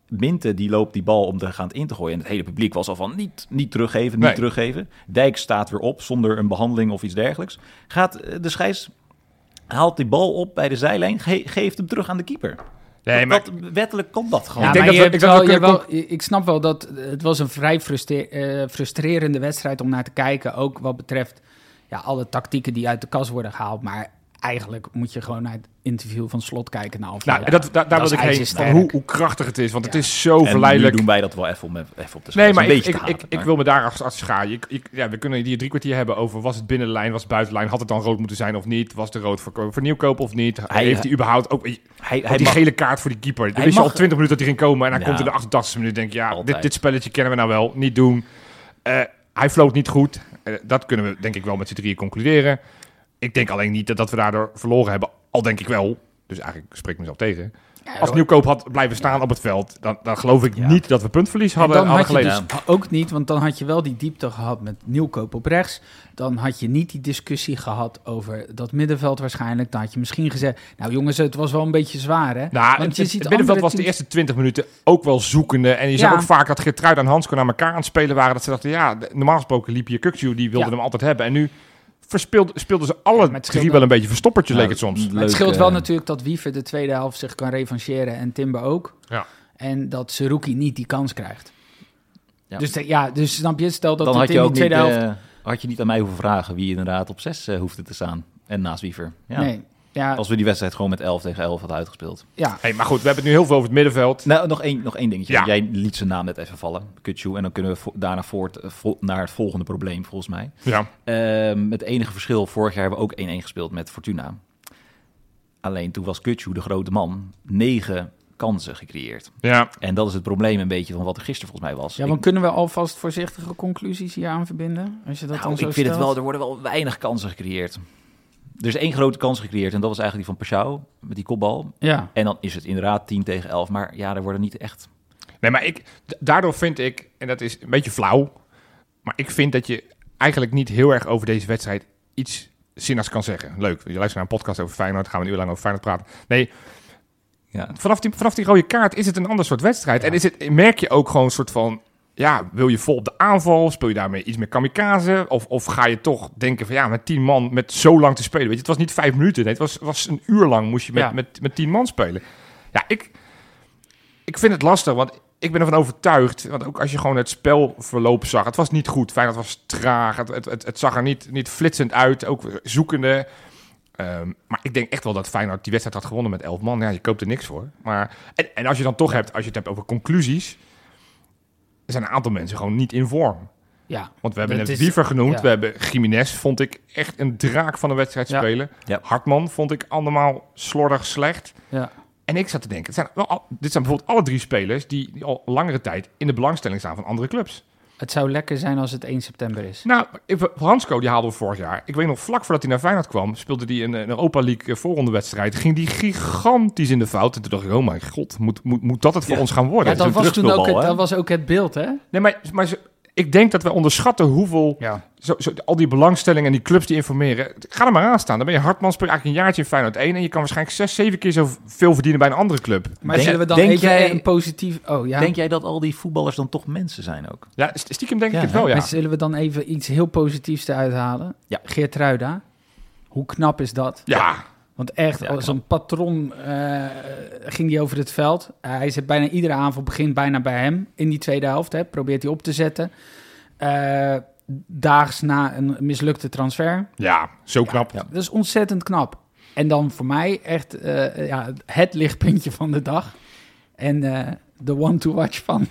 Speaker 2: Minte die loopt die bal om er gaan in te gooien. En het hele publiek was al van niet, niet teruggeven, niet
Speaker 3: Nee.
Speaker 2: teruggeven. Dijk staat weer op zonder een behandeling of iets dergelijks. Gaat eh, de scheids haalt die bal op bij de zijlijn, ge- geeft hem terug aan de keeper.
Speaker 3: Nee, maar
Speaker 2: dat- wettelijk kan dat gewoon.
Speaker 1: Ja,
Speaker 3: Ik denk
Speaker 1: maar
Speaker 3: dat
Speaker 1: je
Speaker 3: we- ik
Speaker 1: hebt
Speaker 3: denk dat
Speaker 1: wel-
Speaker 3: we
Speaker 1: je
Speaker 3: kunnen
Speaker 1: wel- ik snap wel dat het was een vrij frustre- eh, frustrerende wedstrijd om naar te kijken. Ook wat betreft ja, alle tactieken die uit de kast worden gehaald. Maar eigenlijk moet je gewoon naar het interview van Slot kijken na
Speaker 3: nou,
Speaker 1: afloop.
Speaker 3: en dat, daar, daar
Speaker 1: Dat
Speaker 3: wil
Speaker 1: is
Speaker 3: ik heen. Van hoe, hoe krachtig het is. Want het is zo
Speaker 2: en
Speaker 3: verleidelijk.
Speaker 2: nu doen wij dat wel even om even op de
Speaker 3: Nee, maar
Speaker 2: een
Speaker 3: ik, ik, ik, wil me daar achter schaaien. Ik, ik, ja, we kunnen hier drie kwartier hebben over was het binnenlijn, was het buitenlijn, had het dan rood moeten zijn of niet? Was de rood voor, voor Nieuwkoop of niet?
Speaker 2: Hij-
Speaker 3: Heeft hij überhaupt ook
Speaker 2: hij,
Speaker 3: ook
Speaker 2: hij
Speaker 3: die
Speaker 2: mag-
Speaker 3: gele kaart voor die keeper? Dan wist je al 20 minuten dat hij ging komen en hij
Speaker 2: Ja.
Speaker 3: komt in de 88e minuut. Denk je, ja, dit,
Speaker 2: Altijd.
Speaker 3: dit spelletje kennen we nou wel, niet doen. Eh, hij floot niet goed. Eh, dat kunnen we denk ik wel met z'n drieën concluderen. Ik denk alleen niet dat, dat we daardoor verloren hebben. Al denk ik wel. Dus eigenlijk spreek ik mezelf tegen.
Speaker 1: Ja,
Speaker 3: Als Nieuwkoop had blijven staan op het veld, dan, dan geloof ik
Speaker 2: Ja.
Speaker 3: niet dat we puntverlies
Speaker 1: En
Speaker 3: hadden,
Speaker 1: dan
Speaker 3: hadden
Speaker 1: had je
Speaker 3: geleden.
Speaker 1: dus ook niet, want dan had je wel die diepte gehad met Nieuwkoop op rechts. Dan had je niet die discussie gehad over dat middenveld waarschijnlijk. Dan had je misschien gezegd, nou jongens, het was wel een beetje zwaar hè.
Speaker 3: Nou,
Speaker 1: Want
Speaker 3: het,
Speaker 1: je
Speaker 3: het-
Speaker 1: ziet
Speaker 3: het middenveld was de eerste 20 minuten ook wel zoekende. En je zag
Speaker 1: Ja.
Speaker 3: ook vaak dat Geertruid en Hansko naar elkaar aan het spelen waren. Dat ze dachten, ja, normaal gesproken liep je Kukju, die wilde
Speaker 1: Ja.
Speaker 3: hem altijd hebben. En nu verspeelde, speelden ze alle
Speaker 1: scheelt
Speaker 3: drie
Speaker 1: wel-
Speaker 3: wel een beetje verstoppertjes,
Speaker 2: Nou,
Speaker 3: leek het soms.
Speaker 1: Het scheelt wel
Speaker 2: eh,
Speaker 1: natuurlijk dat Wiever de tweede helft zich kan revancheren en Timber ook.
Speaker 3: Ja.
Speaker 1: En dat Seruki niet die kans krijgt.
Speaker 2: Ja.
Speaker 1: Dus de- ja, dus snap je, stel dat
Speaker 2: dan
Speaker 1: het
Speaker 2: had
Speaker 1: in
Speaker 2: je ook niet,
Speaker 1: tweede helft...
Speaker 2: eh, had je niet aan mij hoeven vragen wie inderdaad op 6 hoefde te staan. En naast Wiever. Ja.
Speaker 1: Nee, ja,
Speaker 2: Als we die wedstrijd gewoon met 11 tegen 11 hadden uitgespeeld.
Speaker 1: ja.
Speaker 3: Hey, maar goed, we hebben het nu heel veel over het middenveld.
Speaker 2: Nou, nog één, nog één dingetje.
Speaker 3: Ja.
Speaker 2: Jij liet zijn naam net even vallen, Kutsu. En dan kunnen we vo- daarna voort eh, vo- naar het volgende probleem, volgens mij.
Speaker 3: Ja.
Speaker 2: Ehm het enige verschil, vorig jaar hebben we ook 1-1 gespeeld met Fortuna. Alleen toen was Kutsu de grote man. Negen kansen gecreëerd.
Speaker 3: Ja.
Speaker 2: En dat is het probleem een beetje van wat er gisteren volgens mij was.
Speaker 1: ja,
Speaker 2: Ik-
Speaker 1: want kunnen we alvast voorzichtige conclusies hier aan verbinden? Als je dat
Speaker 2: nou,
Speaker 1: dan zo
Speaker 2: ik vind het wel, er worden wel weinig kansen gecreëerd. Er is één grote kans gecreëerd en dat was eigenlijk die van Pashao met die kopbal.
Speaker 1: Ja,
Speaker 2: En dan is het inderdaad 10 tegen 11. Maar ja, er worden niet echt...
Speaker 3: Nee, maar ik, daardoor vind ik, en dat is een beetje flauw, maar ik vind dat je eigenlijk niet heel erg over deze wedstrijd iets zinnigs kan zeggen. Leuk, je luistert naar een podcast over Feyenoord, gaan we een uur lang over Feyenoord praten. Nee,
Speaker 2: Ja.
Speaker 3: Vanaf die, vanaf die rode kaart is het een ander soort wedstrijd. En is het, merk je ook gewoon een soort van... Ja, wil je vol op de aanval? Speel je daarmee iets meer kamikaze? Of, of ga je toch denken van ja, met tien man, met zo lang te spelen. Weet je, het was niet vijf minuten. Nee, het was, was een uur lang moest je met,
Speaker 1: Ja.
Speaker 3: met, met tien man spelen. Ja, ik, ik vind het lastig, want ik ben ervan overtuigd. Want ook als je gewoon het spelverloop zag, het was niet goed. Feyenoord was traag. Het, het, het, het zag er niet, niet flitsend uit. Ook zoekende. Ehm, maar ik denk echt wel dat Feyenoord die wedstrijd had gewonnen met 11 man. Ja, je koopt er niks voor. Maar, en, en als je dan toch hebt, als je het hebt over conclusies. Er zijn een aantal mensen gewoon niet in vorm.
Speaker 1: Ja,
Speaker 3: Want we hebben net
Speaker 1: is-
Speaker 3: Wiever genoemd.
Speaker 1: ja.
Speaker 3: We hebben Jiménez, vond ik echt een draak van de wedstrijd
Speaker 1: Ja.
Speaker 3: spelen.
Speaker 2: Ja.
Speaker 3: Hartman vond ik allemaal slordig slecht.
Speaker 1: ja.
Speaker 3: En ik zat te denken, het zijn wel al- dit zijn bijvoorbeeld alle drie spelers die, die al langere tijd in de belangstelling staan van andere clubs.
Speaker 1: Het zou lekker zijn als het 1 september is.
Speaker 3: Nou, Hansco, die haalden we vorig jaar. Ik weet nog, vlak voordat hij naar Feyenoord kwam, speelde hij een, een Europa League eh, voorrondewedstrijd. Ging die gigantisch in de fout. En toen dacht ik, oh mijn god, moet, moet, moet dat het voor
Speaker 2: Ja.
Speaker 3: ons gaan worden?
Speaker 1: Ja, dat was toen ook het, dat was ook het beeld, hè?
Speaker 3: Nee, maar, maar ze- ik denk dat we onderschatten hoeveel...
Speaker 1: Ja.
Speaker 3: Zo, zo, al die belangstelling en die clubs die informeren. Ga er maar aan staan. Dan ben je Hartman, speel je eigenlijk een jaartje in Feyenoord 1... en je kan waarschijnlijk zes, zeven keer zoveel verdienen bij een andere club.
Speaker 1: Maar
Speaker 2: Denk-
Speaker 1: zullen we dan
Speaker 2: denk
Speaker 1: even
Speaker 2: jij-
Speaker 1: een positief... Oh ja,
Speaker 2: Denk jij dat al die voetballers dan toch mensen zijn ook?
Speaker 3: Ja, st- stiekem denk
Speaker 2: Ja,
Speaker 3: ik het wel, ja.
Speaker 1: Maar zullen we dan even iets heel positiefs eruit halen?
Speaker 2: Ja.
Speaker 1: Geert Ruida. Hoe knap is dat?
Speaker 3: Ja,
Speaker 1: Want echt,
Speaker 2: Ja,
Speaker 1: als een patron eh, ging hij over het veld. Uh, hij zit bijna iedere aanval begint bijna bij hem in die tweede helft. Hè, probeert hij op te zetten. Eh, daags na een mislukte transfer.
Speaker 3: ja zo knap.
Speaker 2: Ja.
Speaker 1: Dat is ontzettend knap. En dan voor mij echt eh, ja, het lichtpuntje van de dag. En eh, de one to watch van,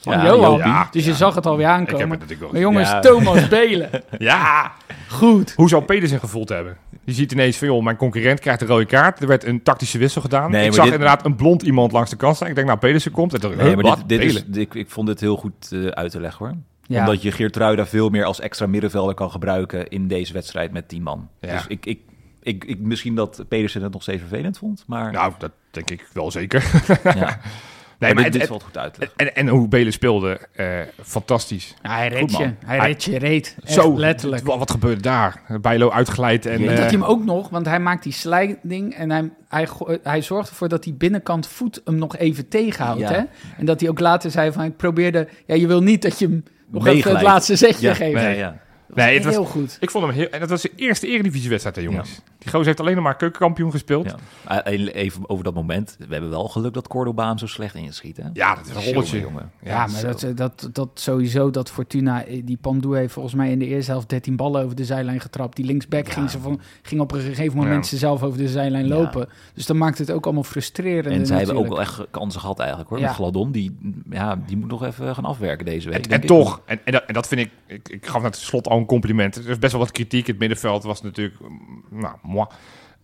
Speaker 1: van
Speaker 2: Ja,
Speaker 1: Johan.
Speaker 3: Ja,
Speaker 1: dus je
Speaker 3: ja.
Speaker 1: zag het alweer
Speaker 3: Ik heb
Speaker 1: aankomen.
Speaker 3: het natuurlijk wel
Speaker 1: Maar jongens,
Speaker 2: Ja.
Speaker 1: Thomas Belen.
Speaker 3: Ja,
Speaker 1: Goed.
Speaker 3: hoe zou Pedersen gevoeld hebben? Je ziet ineens van, joh, mijn concurrent krijgt een rode kaart. Er werd een tactische wissel gedaan.
Speaker 2: Nee,
Speaker 3: ik zag
Speaker 2: dit-
Speaker 3: inderdaad een blond iemand langs de kant staan. Ik denk, nou, Pedersen komt. En ik,
Speaker 2: Nee,
Speaker 3: huh,
Speaker 2: maar
Speaker 3: wat?
Speaker 2: dit, dit is, ik, ik vond dit heel goed eh, uit te leggen hoor.
Speaker 1: Ja.
Speaker 2: Omdat je Geert Ruida veel meer als extra middenvelder kan gebruiken in deze wedstrijd met 10 man.
Speaker 3: Ja.
Speaker 2: Dus ik, ik, ik, ik, misschien dat Pedersen het nog steeds vervelend vond, maar
Speaker 3: Nou, dat denk ik wel zeker.
Speaker 2: ja.
Speaker 3: Nee, maar
Speaker 2: dit,
Speaker 3: het-
Speaker 2: goed uit
Speaker 3: en, en hoe Belen speelde, eh, fantastisch.
Speaker 1: Ja, hij reed je. Hij
Speaker 3: Hij-
Speaker 1: reed je reed. Echt
Speaker 3: Zo,
Speaker 1: letterlijk.
Speaker 3: Wat, wat gebeurde daar? Bijlo uitgeleid en...
Speaker 2: Ja,
Speaker 1: En
Speaker 3: eh,
Speaker 1: dat hij hem ook nog, want hij maakt die sliding en hij, hij, hij zorgt ervoor dat die binnenkant voet hem nog even tegenhoudt.
Speaker 2: Ja.
Speaker 1: Hè? En dat hij ook later zei van ik probeerde, ja je wil niet dat je hem nog even het laatste zetje
Speaker 2: Ja,
Speaker 1: geeft.
Speaker 2: nee, ja.
Speaker 3: Nee, het was-
Speaker 1: heel goed.
Speaker 3: Ik vond hem heel... En dat was de eerste eredivisiewedstrijd, hè, jongens. Die gozer heeft alleen nog maar keukenkampioen gespeeld. Ja,
Speaker 2: Ja. Ah, Even over dat moment. We hebben wel geluk dat Cordoba hem zo slecht inschiet. Hè?
Speaker 3: dat is een rolletje.
Speaker 2: Jongen.
Speaker 1: Ja, maar dat, dat, dat sowieso, dat Fortuna, eh, die Pandoe heeft volgens mij in de eerste helft 13 ballen over de zijlijn getrapt. Die linksback
Speaker 2: Ja.
Speaker 1: ging, ze van, ging op een gegeven moment
Speaker 3: Ja.
Speaker 1: ze zelf over de zijlijn
Speaker 2: Ja.
Speaker 1: lopen. Dus dan maakt het ook allemaal frustrerend.
Speaker 2: En zij hebben ook wel echt kansen gehad eigenlijk hoor.
Speaker 1: Ja.
Speaker 2: Met Gladon, die, ja, die moet nog even gaan afwerken deze week.
Speaker 3: En,
Speaker 2: denk
Speaker 3: en
Speaker 2: ik.
Speaker 3: toch, en, en, dat, en dat vind ik, ik... Ik gaf net slot al een compliment. Er is best wel wat kritiek. Het middenveld was natuurlijk... mm, Nou, moi.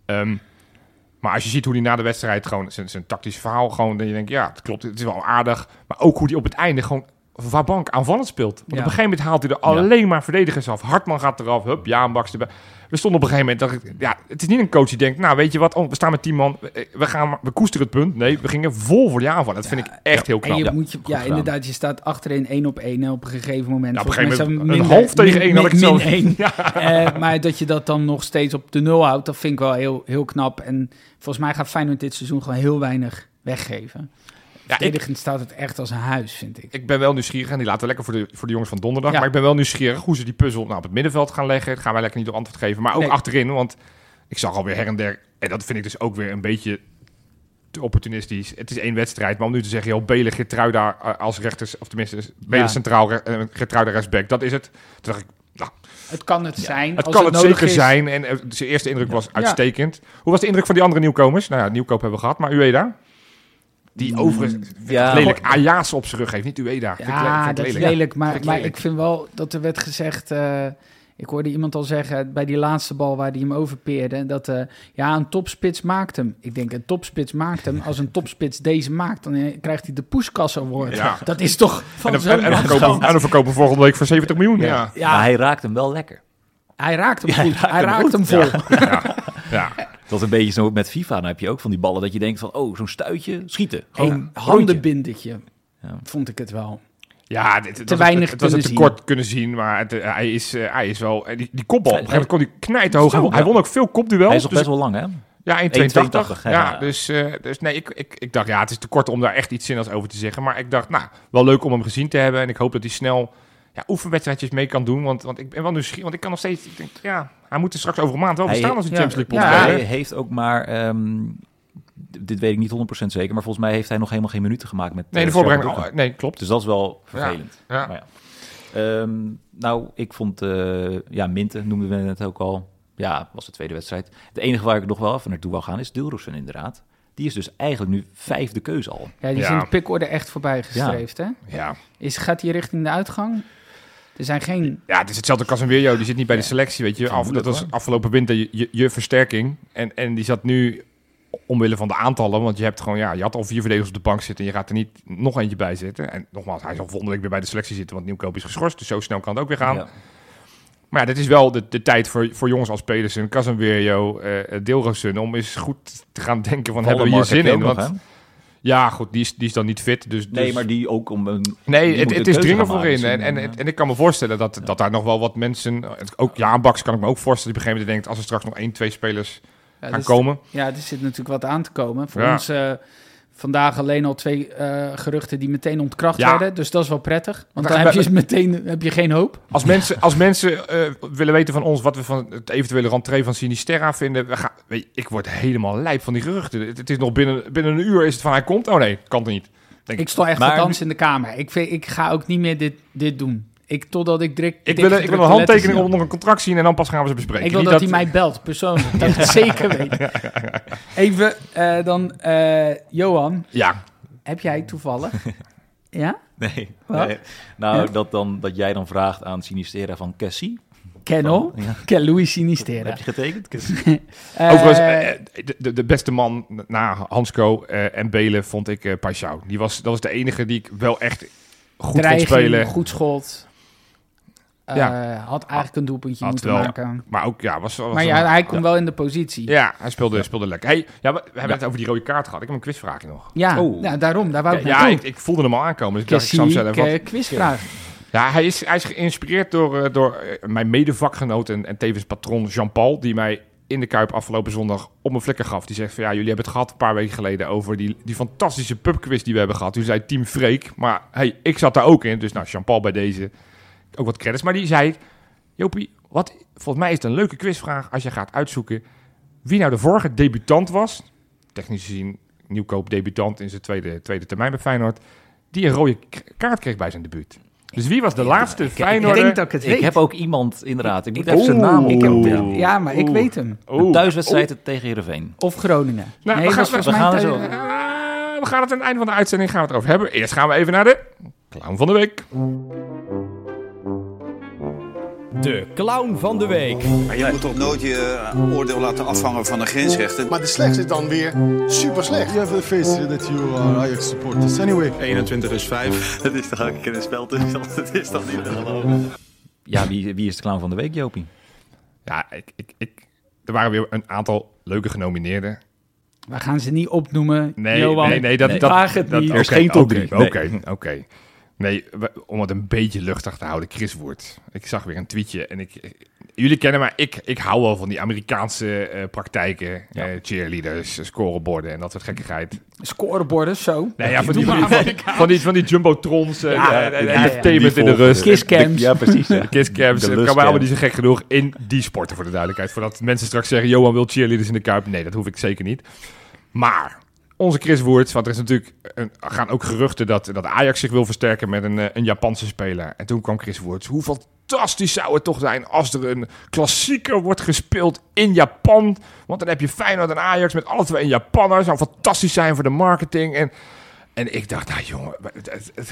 Speaker 3: Ehm, maar als je ziet hoe hij na de wedstrijd gewoon... Zijn, zijn tactisch verhaal gewoon... Dan je denkt, ja, het klopt. Het is wel aardig. Maar ook hoe hij op het einde gewoon... Wabank aanvallend speelt. Want
Speaker 1: Ja.
Speaker 3: op een gegeven moment haalt hij er alleen maar verdedigers af. Hartman gaat eraf. Hup, Jaan Baks erbij. We stonden op een gegeven moment... Dacht ik, ja, het is niet een coach die denkt... Nou, weet je wat? Oh, we staan met 10 man. We, we gaan, we koesteren het punt. Nee, we gingen vol voor de aanval. Dat vind ik echt heel
Speaker 1: En
Speaker 3: knap.
Speaker 1: je
Speaker 2: Ja,
Speaker 1: moet je, ja, inderdaad, je staat achterin één op één en op een gegeven moment.
Speaker 3: Ja, op een gegeven moment een half tegen
Speaker 1: min-
Speaker 3: één had ik
Speaker 1: min-
Speaker 3: zo.
Speaker 1: Eh, maar dat je dat dan nog steeds op de nul houdt, dat vind ik wel heel, heel knap. En volgens mij gaat Feyenoord dit seizoen gewoon heel weinig weggeven.
Speaker 3: Ja, ik,
Speaker 1: Verdedigend staat het echt als een huis, vind ik.
Speaker 3: ik ben wel nieuwsgierig. En die laten we lekker voor de, voor de jongens van donderdag.
Speaker 1: Ja.
Speaker 3: Maar ik ben wel nieuwsgierig hoe ze die puzzel nou, op het middenveld gaan leggen. Dat gaan wij lekker niet op antwoord geven. Maar ook
Speaker 1: Nee.
Speaker 3: achterin. Want ik zag alweer her en der. En dat vind ik dus ook weer een beetje te opportunistisch. Het is één wedstrijd. Maar om nu te zeggen, joh, Belen, Gertruida eh, als rechters. Of tenminste, Belen
Speaker 1: Ja.
Speaker 3: centraal, uh, Gertruida rechtsback. Dat is het. Toen dacht ik, nou,
Speaker 1: Het kan het zijn.
Speaker 3: het
Speaker 1: als
Speaker 3: kan het
Speaker 1: nodig
Speaker 3: zeker
Speaker 1: is.
Speaker 3: zijn. En eh, zijn eerste indruk was
Speaker 1: Ja.
Speaker 3: uitstekend. Hoe was de indruk van die andere nieuwkomers? Nou ja, nieuwkoop hebben we gehad. Maar Ueda? Die
Speaker 1: Mm,
Speaker 3: overigens
Speaker 2: ja.
Speaker 3: lelijk Ajax op zijn rug heeft. Niet Ueda.
Speaker 1: Ja, dat is
Speaker 3: lelijk.
Speaker 1: lelijk. Maar,
Speaker 3: ik
Speaker 1: maar
Speaker 3: lelijk.
Speaker 1: ik vind wel dat er werd gezegd... eh, ik hoorde iemand al zeggen bij die laatste bal waar hij hem overpeerde... dat eh, ja, een topspits maakt hem. Ik denk, een topspits maakt hem. Als een topspits deze maakt, dan eh, krijgt hij de poeskasser award.
Speaker 3: Ja.
Speaker 1: Dat is toch
Speaker 3: En
Speaker 1: van
Speaker 3: en, en dan verkopen, en dan verkopen we volgende week voor 70 miljoen. Ja.
Speaker 1: Ja,
Speaker 2: Maar hij raakt hem wel lekker.
Speaker 1: hij raakt hem
Speaker 2: Ja,
Speaker 1: goed.
Speaker 2: hij
Speaker 1: Hij
Speaker 2: raakt hem
Speaker 1: raakt
Speaker 2: goed.
Speaker 1: hem vol.
Speaker 3: Ja.
Speaker 2: Dat is een beetje zo met FIFA. Dan heb je ook van die ballen dat je denkt van, oh, zo'n stuitje, schieten. Gewoon
Speaker 1: handenbindertje,
Speaker 2: Ja.
Speaker 1: vond ik het wel.
Speaker 3: Ja, dit, het
Speaker 1: Te
Speaker 3: was,
Speaker 1: weinig
Speaker 3: het, het was
Speaker 1: kunnen
Speaker 3: tekort kunnen zien, maar het, eh, hij, is, eh, hij is wel... Die, die kopbal, op een gegeven moment kon hij knijten hoog. Hij,
Speaker 2: Zo,
Speaker 3: won- hij
Speaker 2: ja.
Speaker 3: won ook veel kopduels.
Speaker 2: Hij is nog
Speaker 3: dus-
Speaker 2: best wel lang, hè?
Speaker 3: Ja, 1,82.
Speaker 2: 1,82,
Speaker 3: Ja,
Speaker 2: ja.
Speaker 3: dus, eh, dus nee, ik, ik, ik dacht, ja, het is te kort om daar echt iets zinnigs over te zeggen. Maar ik dacht, nou, wel leuk om hem gezien te hebben. En ik hoop dat hij snel ja, oefenwedstrijdjes mee kan doen. Want, want ik ben wel nieuwsgierig. Want ik kan nog steeds, ik denk, ja, hij moet er straks over een maand wel
Speaker 2: Hij-
Speaker 3: bestaan als een
Speaker 1: ja,
Speaker 3: Champions League
Speaker 1: ja,
Speaker 2: hij heeft ook maar, ehm, dit weet ik niet 100% zeker, maar volgens mij heeft hij nog helemaal geen minuten gemaakt met
Speaker 3: Nee, de
Speaker 2: eh,
Speaker 3: voorbereiding, oh, nee, klopt.
Speaker 2: Dus dat is wel vervelend.
Speaker 3: Ja.
Speaker 2: Maar ja. Ehm, nou, ik vond, eh, ja, Minte noemden we het ook al. Ja, was de tweede wedstrijd. Het enige waar ik nog wel even naartoe wil gaan is Dilrosen inderdaad. Die is dus eigenlijk nu vijfde keuze al.
Speaker 1: Ja, die is
Speaker 3: Ja.
Speaker 1: in de pickorde echt voorbij gestreefd, hè?
Speaker 3: Ja.
Speaker 1: Is, gaat hij richting de uitgang? Er zijn geen...
Speaker 3: ja, het is hetzelfde als Casemiro. Die zit niet bij de selectie, weet je. Af, dat was afgelopen winter je, je, je versterking. En, en die zat nu omwille van de aantallen. Want je hebt gewoon, ja, je had al vier verdedigers op de bank zitten. En je gaat er niet nog eentje bij zitten. En nogmaals, hij zal volgende week weer bij de selectie zitten. Want Nieuwkoop is geschorst. Dus zo snel kan het ook weer gaan.
Speaker 2: Ja.
Speaker 3: Maar ja, dit is wel de, de tijd voor, voor jongens als Pedersen, Casemiro, eh Deelrosun... om eens goed te gaan denken van, hebben we hier zin in?
Speaker 2: nog,
Speaker 3: Want? Ja, goed, die is, die is dan niet fit. Dus,
Speaker 2: Nee,
Speaker 3: dus-
Speaker 2: maar die ook om een...
Speaker 3: Nee, het, het is dringend
Speaker 2: gaan
Speaker 3: voor in.
Speaker 2: maken.
Speaker 3: En,
Speaker 2: Dus,
Speaker 3: en,
Speaker 2: eh,
Speaker 3: en ik kan me voorstellen dat, dat daar nog wel wat mensen... Ook Jaan Baks kan ik me ook voorstellen... die op een gegeven moment denkt... als er straks nog één, twee spelers
Speaker 1: Ja,
Speaker 3: gaan
Speaker 1: dus-
Speaker 3: komen...
Speaker 1: Ja, er zit natuurlijk wat aan te komen. Voor
Speaker 3: Ja.
Speaker 1: ons eh, vandaag alleen al twee eh, geruchten die meteen ontkracht
Speaker 3: Ja.
Speaker 1: werden. Dus dat is wel prettig. Want dan heb je meteen heb je geen hoop.
Speaker 3: Als mensen, als mensen eh, willen weten van ons... wat we van het eventuele rentree van Sinisterra vinden... We gaan, weet je, ik word helemaal lijp van die geruchten. Het, het is nog binnen, binnen een uur is het van hij komt. Oh nee, kan het niet. Denk
Speaker 1: Ik stond echt
Speaker 2: Maar-
Speaker 1: te dansen in de kamer. Ik, vind, ik ga ook niet meer dit, dit doen. Ik, totdat ik direct.
Speaker 3: Ik wil, ik wil een handtekening op nog een contract zien... en dan pas gaan we ze bespreken.
Speaker 1: Ik wil
Speaker 3: Niet
Speaker 1: dat, hij mij belt, persoonlijk. Dat ik het zeker weet. Even eh, dan, eh, Johan,
Speaker 3: Ja,
Speaker 1: heb jij toevallig... ja?
Speaker 2: Nee.
Speaker 1: Wat?
Speaker 2: nee. Nou,
Speaker 1: Ja?
Speaker 2: dat, dan, dat jij dan vraagt aan Sinistera van Cassie.
Speaker 1: Kennel?
Speaker 2: Ja.
Speaker 1: Ken Louis Sinistera.
Speaker 2: Heb je getekend?
Speaker 1: Eh,
Speaker 3: Overigens, de, de, de beste man na Hansco eh, en Belen vond ik eh Paixão. Die was, dat was de enige die ik wel echt goed kon
Speaker 1: dreiging,
Speaker 3: spelen.
Speaker 1: goed schot. Eh,
Speaker 3: Ja.
Speaker 1: Had eigenlijk een doelpuntje
Speaker 3: Had
Speaker 1: moeten
Speaker 3: wel.
Speaker 1: maken.
Speaker 3: Maar ook, ja, was, was
Speaker 1: Maar
Speaker 3: een-
Speaker 1: ja, hij komt wel in de positie.
Speaker 3: ja, hij speelde, speelde lekker. Hey, ja, we, hebben het over die rode kaart gehad. Ik heb een quizvraagje nog.
Speaker 1: Ja,
Speaker 2: Oh.
Speaker 1: nou, daarom, daar wou ik
Speaker 3: ja, ik, ik voelde hem al aankomen. Dus ik dacht, ik
Speaker 1: Klassiek,
Speaker 3: zelf wat-
Speaker 1: eh, quizvraag.
Speaker 3: Ja, hij is, hij is geïnspireerd door, eh, door eh, mijn medevakgenoot en, en tevens patron Jean-Paul, die mij in de Kuip afgelopen zondag op mijn flikker gaf. Die zegt van ja, jullie hebben het gehad een paar weken geleden over die, die fantastische pubquiz die we hebben gehad. Toen zei Team Freek, maar hey, ik zat daar ook in. Dus nou, Jean-Paul bij deze ook wat credits. Maar die zei, Jopie, wat, volgens mij is het een leuke quizvraag als je gaat uitzoeken wie nou de vorige debutant was. Technisch gezien nieuwkoop debutant in zijn tweede, tweede termijn bij Feyenoord. Die een rode kaart kreeg bij zijn debuut. Dus wie was de laatste
Speaker 1: Ik
Speaker 3: Feyenoorder?
Speaker 1: denk dat ik het
Speaker 2: Ik
Speaker 1: weet.
Speaker 2: heb ook iemand, inderdaad. Ik moet
Speaker 1: Ik-
Speaker 2: even zijn naam.
Speaker 1: Ik
Speaker 2: opzoeken.
Speaker 1: ja, maar ik
Speaker 3: Oeh.
Speaker 1: weet hem.
Speaker 2: Een
Speaker 3: Oeh.
Speaker 2: thuiswedstrijd tegen Heerenveen.
Speaker 1: Of Groningen.
Speaker 3: Nou,
Speaker 1: nee,
Speaker 3: we
Speaker 1: dat
Speaker 3: gaan-
Speaker 2: we
Speaker 1: volgens mij
Speaker 2: gaan zo.
Speaker 3: Ah, we gaan het aan het einde van de uitzending gaan we het over hebben. Eerst gaan we even naar de clown van de week.
Speaker 4: De clown van de week.
Speaker 5: Maar je moet toch nooit je eh, oordeel laten afhangen van de grensrechten.
Speaker 6: Maar de slechtste is dan weer super slecht. You have to face that you are Ajax supporters. Anyway.
Speaker 7: 21 is 5.
Speaker 5: Dat is toch elke keer een spel tussen. Dat is toch niet te geloven.
Speaker 2: Ja, wie, wie is de clown van de week, Jopie?
Speaker 3: Ja, ik, ik, ik, er waren weer een aantal leuke genomineerden.
Speaker 1: We gaan ze niet opnoemen.
Speaker 3: Nee,
Speaker 1: Johan.
Speaker 3: nee, nee, dat,
Speaker 2: Nee.
Speaker 3: dat,
Speaker 1: Vraag het
Speaker 3: dat,
Speaker 1: niet.
Speaker 2: Er is
Speaker 3: oké,
Speaker 2: geen top
Speaker 3: oké,
Speaker 2: drie.
Speaker 3: Oké,
Speaker 2: Nee.
Speaker 3: oké. Nee, om het een beetje luchtig te houden, Chris Woert. Ik zag weer een tweetje en ik... Jullie kennen mij, ik, ik hou wel van die Amerikaanse eh, praktijken.
Speaker 2: Ja.
Speaker 3: eh, cheerleaders, scoreborden en dat soort gekkigheid.
Speaker 1: Scoreborden, zo.
Speaker 3: Nee, ja, van die,
Speaker 1: maar
Speaker 3: van, die, van die, van die jumbotrons eh,
Speaker 1: Ja,
Speaker 3: en, en
Speaker 1: ja, ja.
Speaker 3: entertainment in de rust.
Speaker 1: Kisscams.
Speaker 2: Ja, precies.
Speaker 3: De kisscams. Het kan mij allemaal niet zo gek genoeg in die sporten, voor de duidelijkheid. Voordat mensen straks zeggen, Johan wil cheerleaders in de Kuip. Nee, dat hoef ik zeker niet. Maar onze Chris Woerts, want er is natuurlijk een, gaan ook geruchten dat, dat Ajax zich wil versterken met een, eh, een Japanse speler. En toen kwam Chris Woerts. Hoe fantastisch zou het toch zijn als er een klassieker wordt gespeeld in Japan. Want dan heb je Feyenoord en Ajax met alle twee een Japanner. Zou fantastisch zijn voor de marketing. En en ik dacht, nou jongen,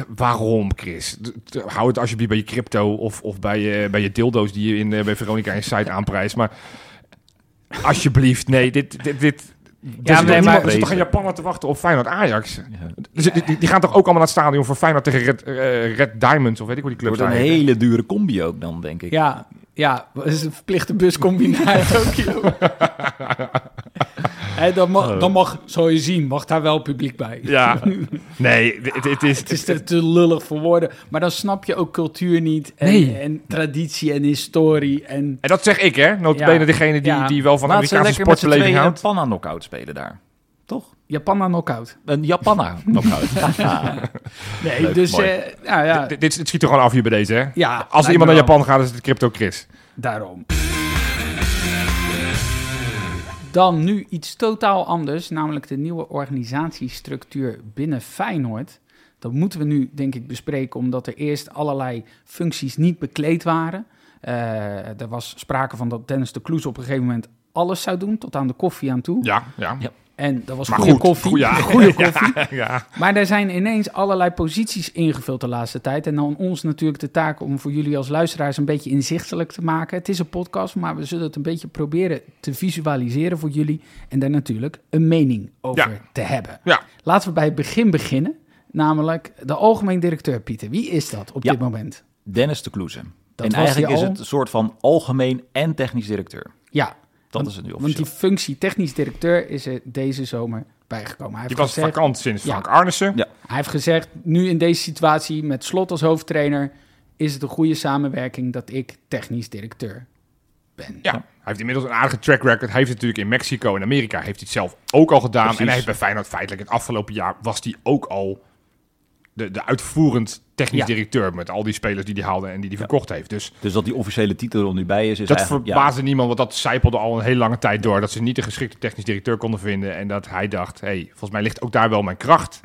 Speaker 3: waarom Chris? Hou het alsjeblieft bij je crypto of, of bij, je, bij je dildo's die je in, eh, bij Veronica in site aanprijst. Maar alsjeblieft, nee, dit... dit, dit
Speaker 1: Ja, nee,
Speaker 3: toch
Speaker 1: maar-
Speaker 3: er zit toch een Japaner te wachten op Feyenoord Ajax?
Speaker 2: Ja.
Speaker 3: Dus die, gaan toch ook allemaal naar het stadion voor Feyenoord tegen Red, eh, Red Diamonds, of weet ik hoe die
Speaker 2: Het
Speaker 3: club
Speaker 2: wordt een hele dure combi ook dan, denk ik.
Speaker 1: Ja, ja, dat is een verplichte buscombi naar Tokio. Dan, mag, dan mag, zal je zien, mag daar wel publiek bij.
Speaker 3: Ja, nee, het, het is...
Speaker 1: Het is te, te lullig voor woorden. Maar dan snap je ook cultuur niet. En,
Speaker 3: Nee.
Speaker 1: en traditie en historie. En
Speaker 3: En dat zeg ik, hè? Notabene
Speaker 1: Ja.
Speaker 3: degene die,
Speaker 1: Ja.
Speaker 3: die wel van
Speaker 2: Laat ze
Speaker 3: Amerikaanse
Speaker 2: lekker met z'n
Speaker 3: sportbeleving
Speaker 2: tweeën een
Speaker 3: houdt.
Speaker 2: panna-knockout spelen daar. Toch?
Speaker 1: Japan aan knockout.
Speaker 2: Een Japanna-knockout.
Speaker 1: Nee,
Speaker 2: Leuk,
Speaker 1: dus eh, nou ja,
Speaker 3: Dit, schiet er gewoon af hier bij deze, hè?
Speaker 1: ja,
Speaker 3: Als er iemand naar. Japan gaat, is het Crypto Chris.
Speaker 1: Daarom. Dan nu iets totaal anders, namelijk de nieuwe organisatiestructuur binnen Feyenoord. Dat moeten we nu, denk ik, bespreken, omdat er eerst allerlei functies niet bekleed waren. Eh, er was sprake van dat Dennis de Kloes op een gegeven moment alles zou doen, tot aan de koffie aan toe.
Speaker 3: Ja, ja.
Speaker 2: Ja.
Speaker 1: En dat was
Speaker 3: Maar
Speaker 1: goede
Speaker 3: goed,
Speaker 1: koffie.
Speaker 3: goed, ja.
Speaker 1: Goede koffie.
Speaker 3: ja.
Speaker 1: Maar er zijn ineens allerlei posities ingevuld de laatste tijd. En dan ons natuurlijk de taak om voor jullie als luisteraars een beetje inzichtelijk te maken. Het is een podcast, maar we zullen het een beetje proberen te visualiseren voor jullie. En daar natuurlijk een mening over
Speaker 3: Ja.
Speaker 1: te hebben.
Speaker 3: Ja.
Speaker 1: Laten we bij het begin beginnen. Namelijk de algemeen directeur, Pieter. Wie is dat op
Speaker 2: Ja.
Speaker 1: dit moment?
Speaker 2: Dennis de Kloeze. En eigenlijk
Speaker 1: die
Speaker 2: is het een soort van algemeen en technisch directeur.
Speaker 1: Ja,
Speaker 2: Dat
Speaker 1: want,
Speaker 2: is het nu
Speaker 1: want
Speaker 2: officieel.
Speaker 1: die functie technisch directeur is er deze zomer bijgekomen. Hij
Speaker 3: Die
Speaker 1: heeft
Speaker 3: was
Speaker 1: gezegd,
Speaker 3: vakant sinds
Speaker 1: Ja.
Speaker 3: Frank Arnissen.
Speaker 2: Ja.
Speaker 1: Hij heeft gezegd, nu in deze situatie met Slot als hoofdtrainer... is het een goede samenwerking dat ik technisch directeur ben.
Speaker 3: Ja, hij heeft inmiddels een aardige track record. Hij heeft het natuurlijk in Mexico en Amerika heeft hij het zelf ook al gedaan.
Speaker 2: Precies.
Speaker 3: En hij heeft bij Feyenoord feitelijk het afgelopen jaar was hij ook al de, de uitvoerend technisch
Speaker 1: Ja.
Speaker 3: directeur met al die spelers die hij haalde en die hij verkocht heeft. Dus
Speaker 2: Dus dat die officiële titel er nu bij is, is
Speaker 3: dat verbaasde niemand, want dat zijpelde al een hele lange tijd door. Dat ze niet de geschikte technisch directeur konden vinden. En dat hij dacht, hey, volgens mij ligt ook daar wel mijn kracht.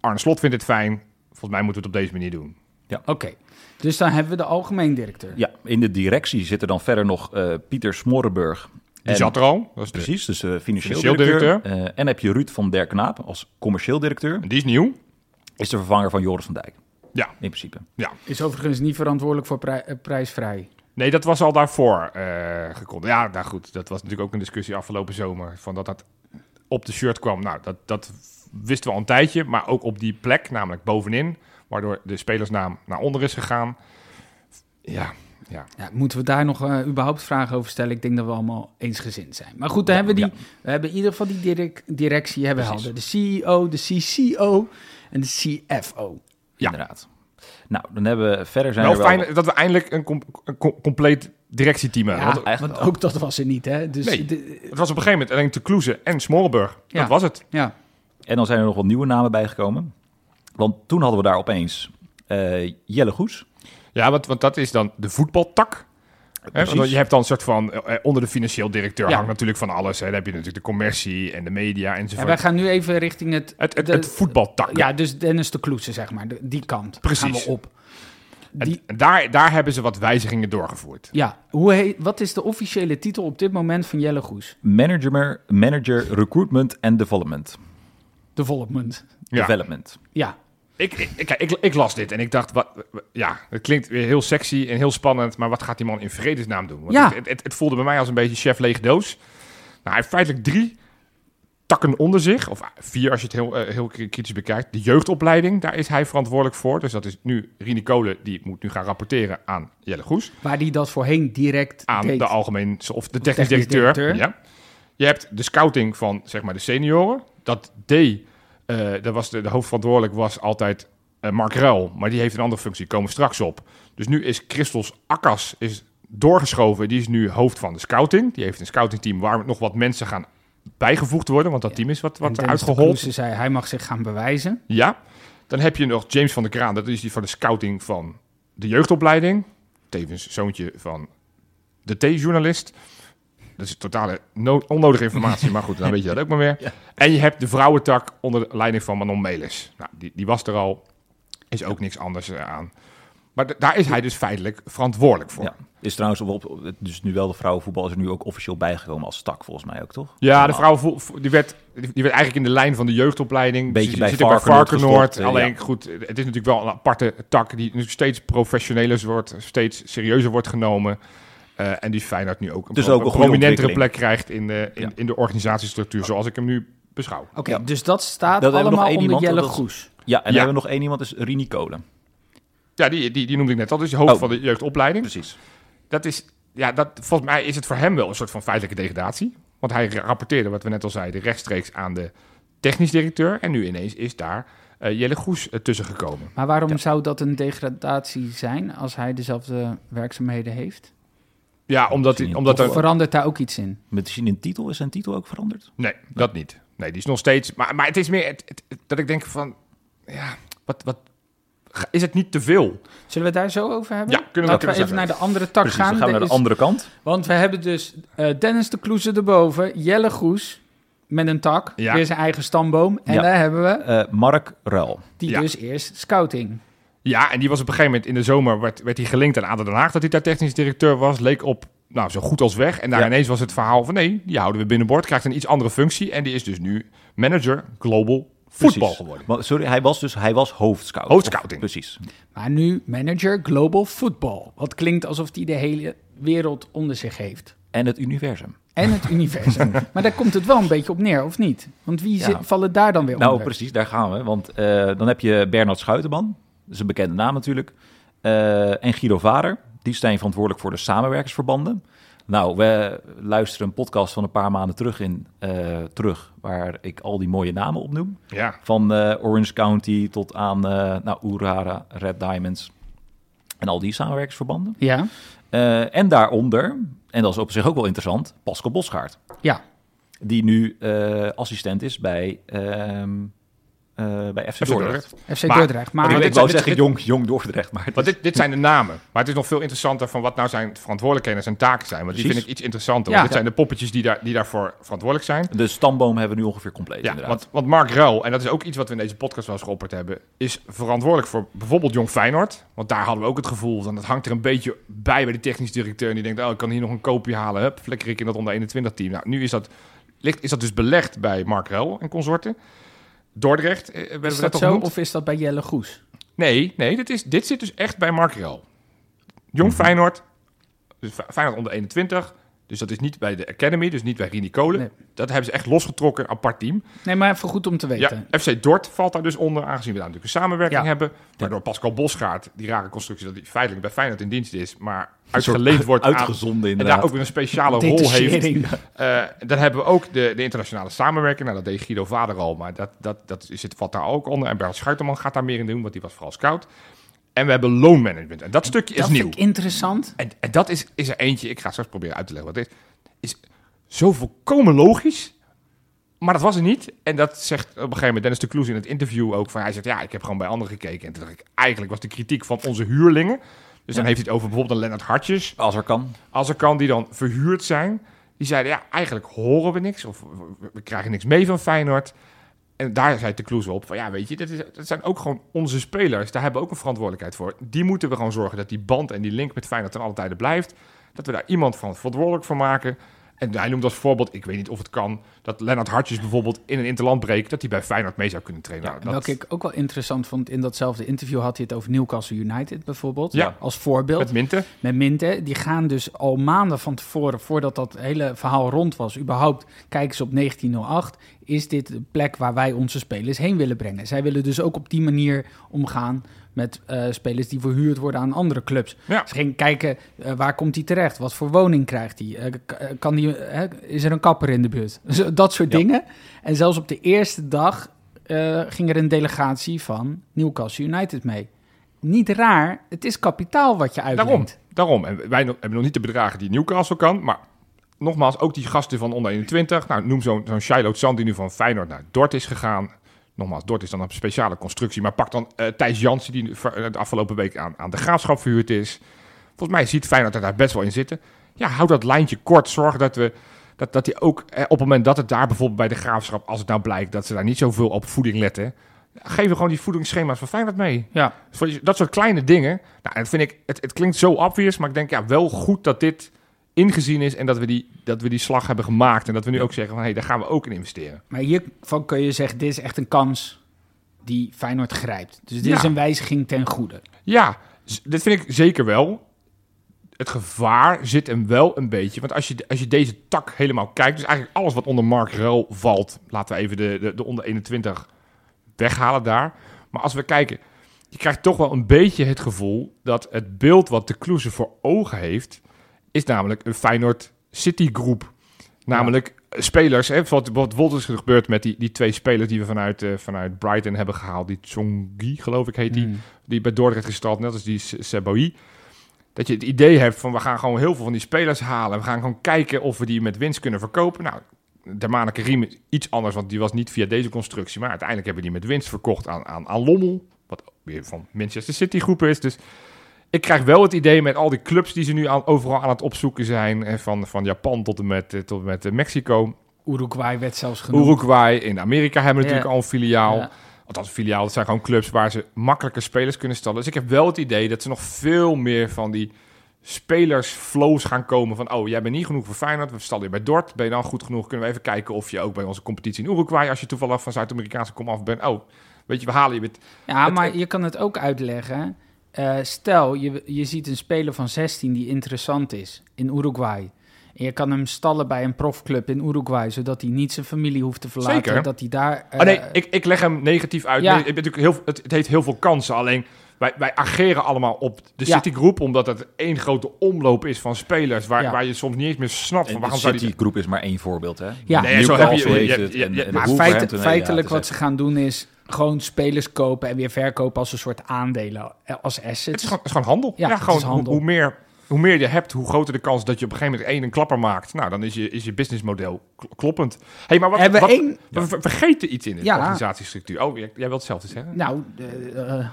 Speaker 3: Arne Slot vindt het fijn. Volgens mij moeten we het op deze manier doen.
Speaker 1: Oké, dus dan hebben we de algemeen directeur.
Speaker 2: Ja, in de directie zit er dan verder nog eh, Pieter Smorrenburg.
Speaker 3: Die
Speaker 2: En-
Speaker 3: zat er al. Dat is de-
Speaker 2: Precies, dus eh, financieel,
Speaker 3: Financieel
Speaker 2: directeur.
Speaker 3: directeur.
Speaker 2: Eh, en heb je Ruud van der Knaap als commercieel directeur.
Speaker 3: Die is nieuw.
Speaker 2: Is de vervanger van Joris van Dijk,
Speaker 3: Ja,
Speaker 2: in principe.
Speaker 3: ja.
Speaker 1: Is overigens niet verantwoordelijk voor prij- eh, prijsvrij.
Speaker 3: Nee, dat was al daarvoor eh gekondigd. Ja, nou goed, dat was natuurlijk ook een discussie afgelopen zomer. Van dat dat op de shirt kwam. Nou, dat, dat wisten we al een tijdje. Maar ook op die plek, namelijk bovenin. Waardoor de spelersnaam naar onder is gegaan. Ja, ja.
Speaker 1: Ja, moeten we daar nog eh, überhaupt vragen over stellen? Ik denk dat we allemaal eensgezind zijn. Maar goed, dan hebben we, die, we hebben in ieder geval die direc- directie hebben hadden. De CEO, de CCO en de CFO.
Speaker 3: Ja.
Speaker 2: Inderdaad. Nou, dan hebben we verder zijn
Speaker 3: Wel
Speaker 2: er wel...
Speaker 3: fijn dat we eindelijk een, com- een com- compleet directieteam hebben.
Speaker 1: Ja,
Speaker 3: Want
Speaker 2: eigenlijk
Speaker 1: want ook dat was er niet, hè? Dus
Speaker 3: Nee.
Speaker 1: de-
Speaker 3: het was op een gegeven moment alleen Te Kloeze en Smorenburg.
Speaker 1: Ja.
Speaker 3: Dat was het.
Speaker 1: ja.
Speaker 2: En dan zijn er nog wat nieuwe namen bijgekomen. Want toen hadden we daar opeens eh, Jelle Goes.
Speaker 3: Ja, want, want dat is dan de voetbaltak. Je hebt dan een soort van, eh, onder de financieel directeur
Speaker 1: Ja.
Speaker 3: hangt natuurlijk van alles. Hè. Dan heb je natuurlijk de commercie en de media
Speaker 1: En
Speaker 3: enzovoort.
Speaker 1: wij gaan nu even richting het...
Speaker 3: het, het,
Speaker 1: de-
Speaker 3: het voetbaltak.
Speaker 1: Ja, dus Dennis de Kloese, zeg maar. die kant
Speaker 3: Precies.
Speaker 1: gaan we op.
Speaker 3: En daar, daar hebben ze wat wijzigingen doorgevoerd.
Speaker 1: ja, hoe heet, wat is de officiële titel op dit moment van Jelle Goes?
Speaker 2: Manager, manager Recruitment and Development.
Speaker 1: Development.
Speaker 3: Ja.
Speaker 2: Development.
Speaker 1: Ja,
Speaker 3: Ik, ik, ik, ik, ik las dit en ik dacht, wat, ja, het klinkt weer heel sexy en heel spannend, maar wat gaat die man in vredesnaam doen? Want
Speaker 1: Ja.
Speaker 3: het, het, het voelde bij mij als een beetje chef lege doos. Nou, hij heeft feitelijk drie takken onder zich, of vier als je het heel, eh, heel kritisch bekijkt. De jeugdopleiding, daar is hij verantwoordelijk voor. Dus dat is nu Rini Kolen, die moet nu gaan rapporteren aan Jelle Goes.
Speaker 1: waar die dat voorheen direct
Speaker 3: aan
Speaker 1: deed.
Speaker 3: de algemeen of de technisch,
Speaker 1: technisch
Speaker 3: directeur.
Speaker 1: directeur.
Speaker 3: Ja. Je hebt de scouting van zeg maar de senioren. Dat deed, eh dat was de, de hoofdverantwoordelijk was altijd eh, Mark Ruil, maar die heeft een andere functie. Komen we straks op. Dus nu is Christos Akkas is doorgeschoven. Die is nu hoofd van de scouting. Die heeft een scoutingteam waar nog wat mensen gaan bijgevoegd worden, want dat team is wat, wat uitgehold.
Speaker 1: Kloese zei, hij mag zich gaan bewijzen.
Speaker 3: Ja. Dan heb je nog James van der Kraan. Dat is die van de scouting van de jeugdopleiding. Tevens zoontje van de T-journalist. Dat is totale no- onnodige informatie, maar goed, dan weet je dat ook maar weer. En je hebt de vrouwentak onder de leiding van Manon Melis. Nou, die, die was er al. Is ook niks anders eh, aan. Maar daar is hij dus feitelijk verantwoordelijk voor.
Speaker 2: Ja. Is trouwens op, dus nu wel de vrouwenvoetbal is er nu ook officieel bijgekomen als tak, volgens mij ook, toch?
Speaker 3: Ja, de vrouw die werd, die werd eigenlijk in de lijn van de jeugdopleiding.
Speaker 2: Beetje bij
Speaker 3: zitten bij
Speaker 2: Varkenoord
Speaker 3: Varkenoord.
Speaker 2: gestopt, eh,
Speaker 3: Alleen
Speaker 2: ja.
Speaker 3: goed, het is natuurlijk wel een aparte tak die nu steeds professioneler wordt, steeds serieuzer wordt genomen. Eh, en die Feyenoord nu ook een,
Speaker 2: Dus
Speaker 3: pro-
Speaker 2: ook een
Speaker 3: een
Speaker 2: goede
Speaker 3: prominentere plek krijgt in de, in,
Speaker 2: Ja.
Speaker 3: in de organisatiestructuur, zoals ik hem nu beschouw.
Speaker 1: Oké,
Speaker 2: Ja.
Speaker 1: dus dat staat
Speaker 2: Dat hebben we nog
Speaker 1: allemaal onder
Speaker 2: iemand,
Speaker 1: Jelle Goes.
Speaker 2: Ja, en dan hebben we nog één iemand, is Rini Kolen.
Speaker 3: Ja, die, die, die noemde ik net al. Dat is de hoofd
Speaker 2: Oh.
Speaker 3: van de jeugdopleiding.
Speaker 2: Precies.
Speaker 3: Dat is, ja, dat, volgens mij is het voor hem wel een soort van feitelijke degradatie. Want hij rapporteerde, wat we net al zeiden, rechtstreeks aan de technisch directeur. En nu ineens is daar eh, Jelle Goes eh, tussen gekomen.
Speaker 1: Maar waarom zou dat een degradatie zijn als hij dezelfde werkzaamheden heeft?
Speaker 3: Ja, omdat, hij, omdat er...
Speaker 1: Verandert daar ook iets in?
Speaker 2: Misschien in titel, is zijn titel ook veranderd?
Speaker 3: Nee, dat niet. Nee, die is nog steeds... Maar, maar het is meer het- het- het- dat ik denk van... Ja, wat, wat... Is het niet te veel?
Speaker 1: Zullen we het daar zo over hebben?
Speaker 3: Ja, kunnen we
Speaker 1: Laten we
Speaker 3: even
Speaker 1: naar de andere tak
Speaker 2: Precies,
Speaker 1: gaan.
Speaker 2: dan gaan we naar de
Speaker 1: is-
Speaker 2: andere kant.
Speaker 1: Want we hebben dus eh, Dennis de Kloeze erboven, Jelle Goes met een tak,
Speaker 3: Ja.
Speaker 1: weer zijn eigen stamboom. En
Speaker 2: Ja.
Speaker 1: daar hebben we
Speaker 2: Eh, Mark Ruil.
Speaker 1: die
Speaker 3: Ja.
Speaker 1: dus eerst scouting.
Speaker 3: Ja, en die was op een gegeven moment in de zomer... werd, werd hij gelinkt aan ADO Den Haag dat hij daar technisch directeur was. Leek op, nou, zo goed als weg. En daar
Speaker 2: Ja.
Speaker 3: ineens was het verhaal van... nee, die houden we binnenboord. Krijgt een iets andere functie. En die is dus nu manager global voetbal
Speaker 2: Precies.
Speaker 3: geworden.
Speaker 2: Maar, Sorry, hij was dus hij was hoofdscout.
Speaker 3: Hoofdscouting.
Speaker 2: Of- Precies.
Speaker 1: Maar nu manager Global Football. Wat klinkt alsof hij de hele wereld onder zich heeft.
Speaker 2: En het universum.
Speaker 1: En het universum. maar daar komt het wel een beetje op neer, of niet? Want wie
Speaker 2: Ja.
Speaker 1: zit, vallen daar dan weer
Speaker 2: Nou,
Speaker 1: onder?
Speaker 2: precies, daar gaan we. Want eh, dan heb je Bernard Schuitenman. Dat is een bekende naam natuurlijk. Eh, en Guido Vader. Die zijn verantwoordelijk voor de samenwerkingsverbanden. Nou, we luisteren een podcast van een paar maanden terug, in, eh, terug waar ik al die mooie namen opnoem.
Speaker 3: Ja,
Speaker 2: Van eh, Orange County tot aan eh nou, Urara, Red Diamonds en al die samenwerkingsverbanden.
Speaker 1: Ja,
Speaker 2: Eh, en daaronder, en dat is op zich ook wel interessant, Pascal Bosgaard.
Speaker 1: ja.
Speaker 2: Die nu eh, assistent is bij, ehm, eh, bij FC
Speaker 3: FC
Speaker 2: Dordrecht.
Speaker 1: FC
Speaker 3: Maar-
Speaker 1: Dordrecht. Maar
Speaker 3: maar
Speaker 2: ik
Speaker 3: dit-
Speaker 2: wou zeggen
Speaker 3: dit-
Speaker 2: jong, jong Dordrecht, maar is-
Speaker 3: dit, dit zijn de namen. Maar het is nog veel interessanter van wat nou zijn verantwoordelijkheden en zijn taken zijn. Want die
Speaker 2: Precies.
Speaker 3: vind ik iets interessanter.
Speaker 1: Ja.
Speaker 3: Want dit zijn de poppetjes die, daar, die daarvoor verantwoordelijk zijn.
Speaker 2: de stamboom hebben we nu ongeveer compleet
Speaker 3: Ja,
Speaker 2: inderdaad.
Speaker 3: want, want Mark Ruil, en dat is ook iets wat we in deze podcast wel eens geopperd hebben, is verantwoordelijk voor bijvoorbeeld Jong Feyenoord. Want daar hadden we ook het gevoel van, dat hangt er een beetje bij bij de technisch directeur. En die denkt, oh, ik kan hier nog een koopje halen. Hup, flikker ik in dat onder 21 team. Nou, nu is dat, ligt, is dat dus belegd bij Mark Ruil en consorten. Dordrecht, eh,
Speaker 1: is
Speaker 3: we
Speaker 1: dat
Speaker 3: net
Speaker 1: zo of is dat bij Jelle Goes?
Speaker 3: Nee, nee dit, is, dit zit dus echt bij Mark. Jong
Speaker 1: Mhm.
Speaker 3: Feyenoord, dus Fe- Feyenoord onder 21. Dus dat is niet bij de Academy, dus niet bij Rini Kolen.
Speaker 1: Nee.
Speaker 3: Dat hebben ze echt losgetrokken, apart team.
Speaker 1: Nee, maar even goed om te weten.
Speaker 3: Ja, FC Dort valt daar dus onder, aangezien we daar natuurlijk een samenwerking
Speaker 1: Ja.
Speaker 3: hebben. Waardoor Pascal Bosgaard, die rare constructie dat hij feitelijk bij Feyenoord in dienst is, maar uitgeleend wordt aan,
Speaker 2: uitgezonden
Speaker 3: en
Speaker 2: inderdaad.
Speaker 3: daar ook weer een speciale rol heeft. Eh, dan hebben we ook de, de internationale samenwerking. Nou, dat deed Guido Vader al, maar dat, dat, dat zit, valt daar ook onder. En Bert Schuiterman gaat daar meer in doen, want die was vooral scout. En we hebben loonmanagement. En dat stukje is
Speaker 1: Dat
Speaker 3: nieuw.
Speaker 1: vind ik interessant.
Speaker 3: En, en dat is, is er eentje, ik ga straks proberen uit te leggen wat het is, is zo volkomen logisch. Maar dat was er niet. En dat zegt op een gegeven moment Dennis de Kloes in het interview ook. Van, hij zegt, ja, ik heb gewoon bij anderen gekeken. En toen dacht ik, eigenlijk was de kritiek van onze huurlingen. Dus dan heeft hij het over bijvoorbeeld een Lennart Hartjes.
Speaker 2: Als er kan.
Speaker 3: Als er kan, die dan verhuurd zijn. Die zeiden, ja, eigenlijk horen we niks. Of we, we krijgen niks mee van Feyenoord. En daar zei de Kloes op van, ja, weet je, dat, is, dat zijn ook gewoon onze spelers. Daar hebben we ook een verantwoordelijkheid voor. Die moeten we gewoon zorgen dat die band en die link met Feyenoord ten alle tijde blijft. Dat we daar iemand van verantwoordelijk voor maken. En hij noemt als voorbeeld, ik weet niet of het kan, dat Lennart Hartjes bijvoorbeeld in een interland breekt, dat hij bij Feyenoord mee zou kunnen trainen.
Speaker 1: Ja,
Speaker 3: Nou, dat-
Speaker 1: Welke ik ook wel interessant vond, in datzelfde interview had hij het over Newcastle United bijvoorbeeld.
Speaker 3: Ja.
Speaker 1: Als voorbeeld.
Speaker 3: Met Minte.
Speaker 1: met Minte. Die gaan dus al maanden van tevoren, voordat dat hele verhaal rond was, überhaupt kijken ze op 1908. Is dit de plek waar wij onze spelers heen willen brengen? Zij willen dus ook op die manier omgaan met eh, spelers die verhuurd worden aan andere clubs.
Speaker 3: Ja.
Speaker 1: Ze gingen kijken, eh, waar komt hij terecht? Wat voor woning krijgt hij? Eh, kan die is er een kapper in de buurt? Dat soort
Speaker 2: Ja.
Speaker 1: dingen. En zelfs op de eerste dag ging er een delegatie van Newcastle United mee. Niet raar, het is kapitaal wat je uitleent.
Speaker 3: Daarom, daarom. En wij hebben nog niet de bedragen die Newcastle kan, maar nogmaals, ook die gasten van onder 21. Nou, noem zo'n zo'n Shiloh Sand die nu van Feyenoord naar Dort is gegaan. Nogmaals, Dort is dan een speciale constructie, maar pak dan eh, Thijs Jansen die de afgelopen week aan, aan de graafschap verhuurd is. Volgens mij ziet Feyenoord er daar best wel in zitten. Ja, houd dat lijntje kort. Zorg dat we dat, dat die ook eh, op het moment dat het daar bijvoorbeeld bij de graafschap, als het nou blijkt dat ze daar niet zoveel op voeding letten, geven we gewoon die voedingsschema's van Feyenoord mee.
Speaker 1: Ja,
Speaker 3: Dus dat soort kleine dingen. Nou, dat vind ik, het, het klinkt zo obvious, maar ik denk ja, wel goed dat dit ingezien is en dat we die, dat we die slag hebben gemaakt. En dat we nu ook zeggen van hé, hey, daar gaan we ook in investeren.
Speaker 1: maar hiervan kun je zeggen, dit is echt een kans die Feyenoord grijpt. Dus dit is een wijziging ten goede.
Speaker 3: Ja, dit vind ik zeker wel. Het gevaar zit hem wel een beetje. Want als je, als je deze tak helemaal kijkt, dus eigenlijk alles wat onder Mark Ruil valt, laten we even de, de, de onder 21 weghalen daar. Maar als we kijken, je krijgt toch wel een beetje het gevoel dat het beeld wat de Kloeze voor ogen heeft, is namelijk een Feyenoord City groep. Namelijk spelers, hè, wat, wat bijvoorbeeld is gebeurd met die, die twee spelers die we vanuit, eh, vanuit Brighton hebben gehaald. Die Tsongi, geloof ik, heet die.
Speaker 1: Mm.
Speaker 3: Die bij Dordrecht gestald, net als die Seboui. Dat je het idee hebt van we gaan gewoon heel veel van die spelers halen. We gaan gewoon kijken of we die met winst kunnen verkopen. Nou, de Riem is iets anders, want die was niet via deze constructie. Maar uiteindelijk hebben die met winst verkocht aan, aan, aan Lommel. Wat weer van Manchester City groepen is. Dus ik krijg wel het idee met al die clubs die ze nu aan, overal aan het opzoeken zijn. Van, van Japan tot en met, eh, tot en met eh, Mexico.
Speaker 1: Uruguay werd zelfs genoemd.
Speaker 3: Uruguay, in Amerika hebben we natuurlijk
Speaker 1: Ja.
Speaker 3: al een filiaal.
Speaker 1: Ja.
Speaker 3: Althans, een filiaal, dat zijn gewoon clubs waar ze makkelijker spelers kunnen stellen. Dus ik heb wel het idee dat ze nog veel meer van die spelersflows gaan komen. Van, oh, jij bent niet genoeg voor Feyenoord, we stallen je bij Dort. Ben je dan goed genoeg, kunnen we even kijken of je ook bij onze competitie in Uruguay, als je toevallig van Zuid-Amerikaanse kom af bent, oh, weet je, we halen je met...
Speaker 1: Ja,
Speaker 3: Het-
Speaker 1: maar je kan het ook uitleggen. Eh, stel, je, je ziet een speler van 16 die interessant is in Uruguay. En je kan hem stallen bij een profclub in Uruguay, zodat hij niet zijn familie hoeft te verlaten.
Speaker 3: Zeker.
Speaker 1: Dat hij daar.
Speaker 3: oh nee,
Speaker 1: eh,
Speaker 3: ik, ik leg hem negatief uit.
Speaker 1: Ja.
Speaker 3: Nee, natuurlijk heel, het, het heeft heel veel kansen, alleen... Wij, wij ageren allemaal op de
Speaker 1: Ja.
Speaker 3: Citigroep, omdat het één grote omloop is van spelers, waar,
Speaker 1: Ja.
Speaker 3: waar je soms niet eens meer snapt van
Speaker 2: En
Speaker 3: waarom
Speaker 2: de
Speaker 3: zou die...
Speaker 2: City-groep is maar één voorbeeld, hè?
Speaker 1: Ja.
Speaker 3: Nee, zo heb je-
Speaker 2: en- en
Speaker 1: maar feit-
Speaker 2: ja,
Speaker 1: feitelijk wat ze gaan doen is gewoon spelers kopen en weer verkopen als een soort aandelen, eh, als assets.
Speaker 3: Het is gewoon, het is gewoon handel.
Speaker 1: Ja,
Speaker 3: Ja,
Speaker 1: het
Speaker 3: gewoon
Speaker 1: is handel.
Speaker 3: Hoe, hoe meer, hoe meer je hebt, hoe groter de kans dat je op een gegeven moment één een klapper maakt. Nou, dan is je, is je businessmodel kl- kloppend. hey, maar wat,
Speaker 1: Hebben we
Speaker 3: wat,
Speaker 1: één-
Speaker 3: we ver- vergeten iets in de
Speaker 1: Ja.
Speaker 3: organisatiestructuur. Oh, jij, jij wilt hetzelfde zeggen?
Speaker 1: Nou, eh,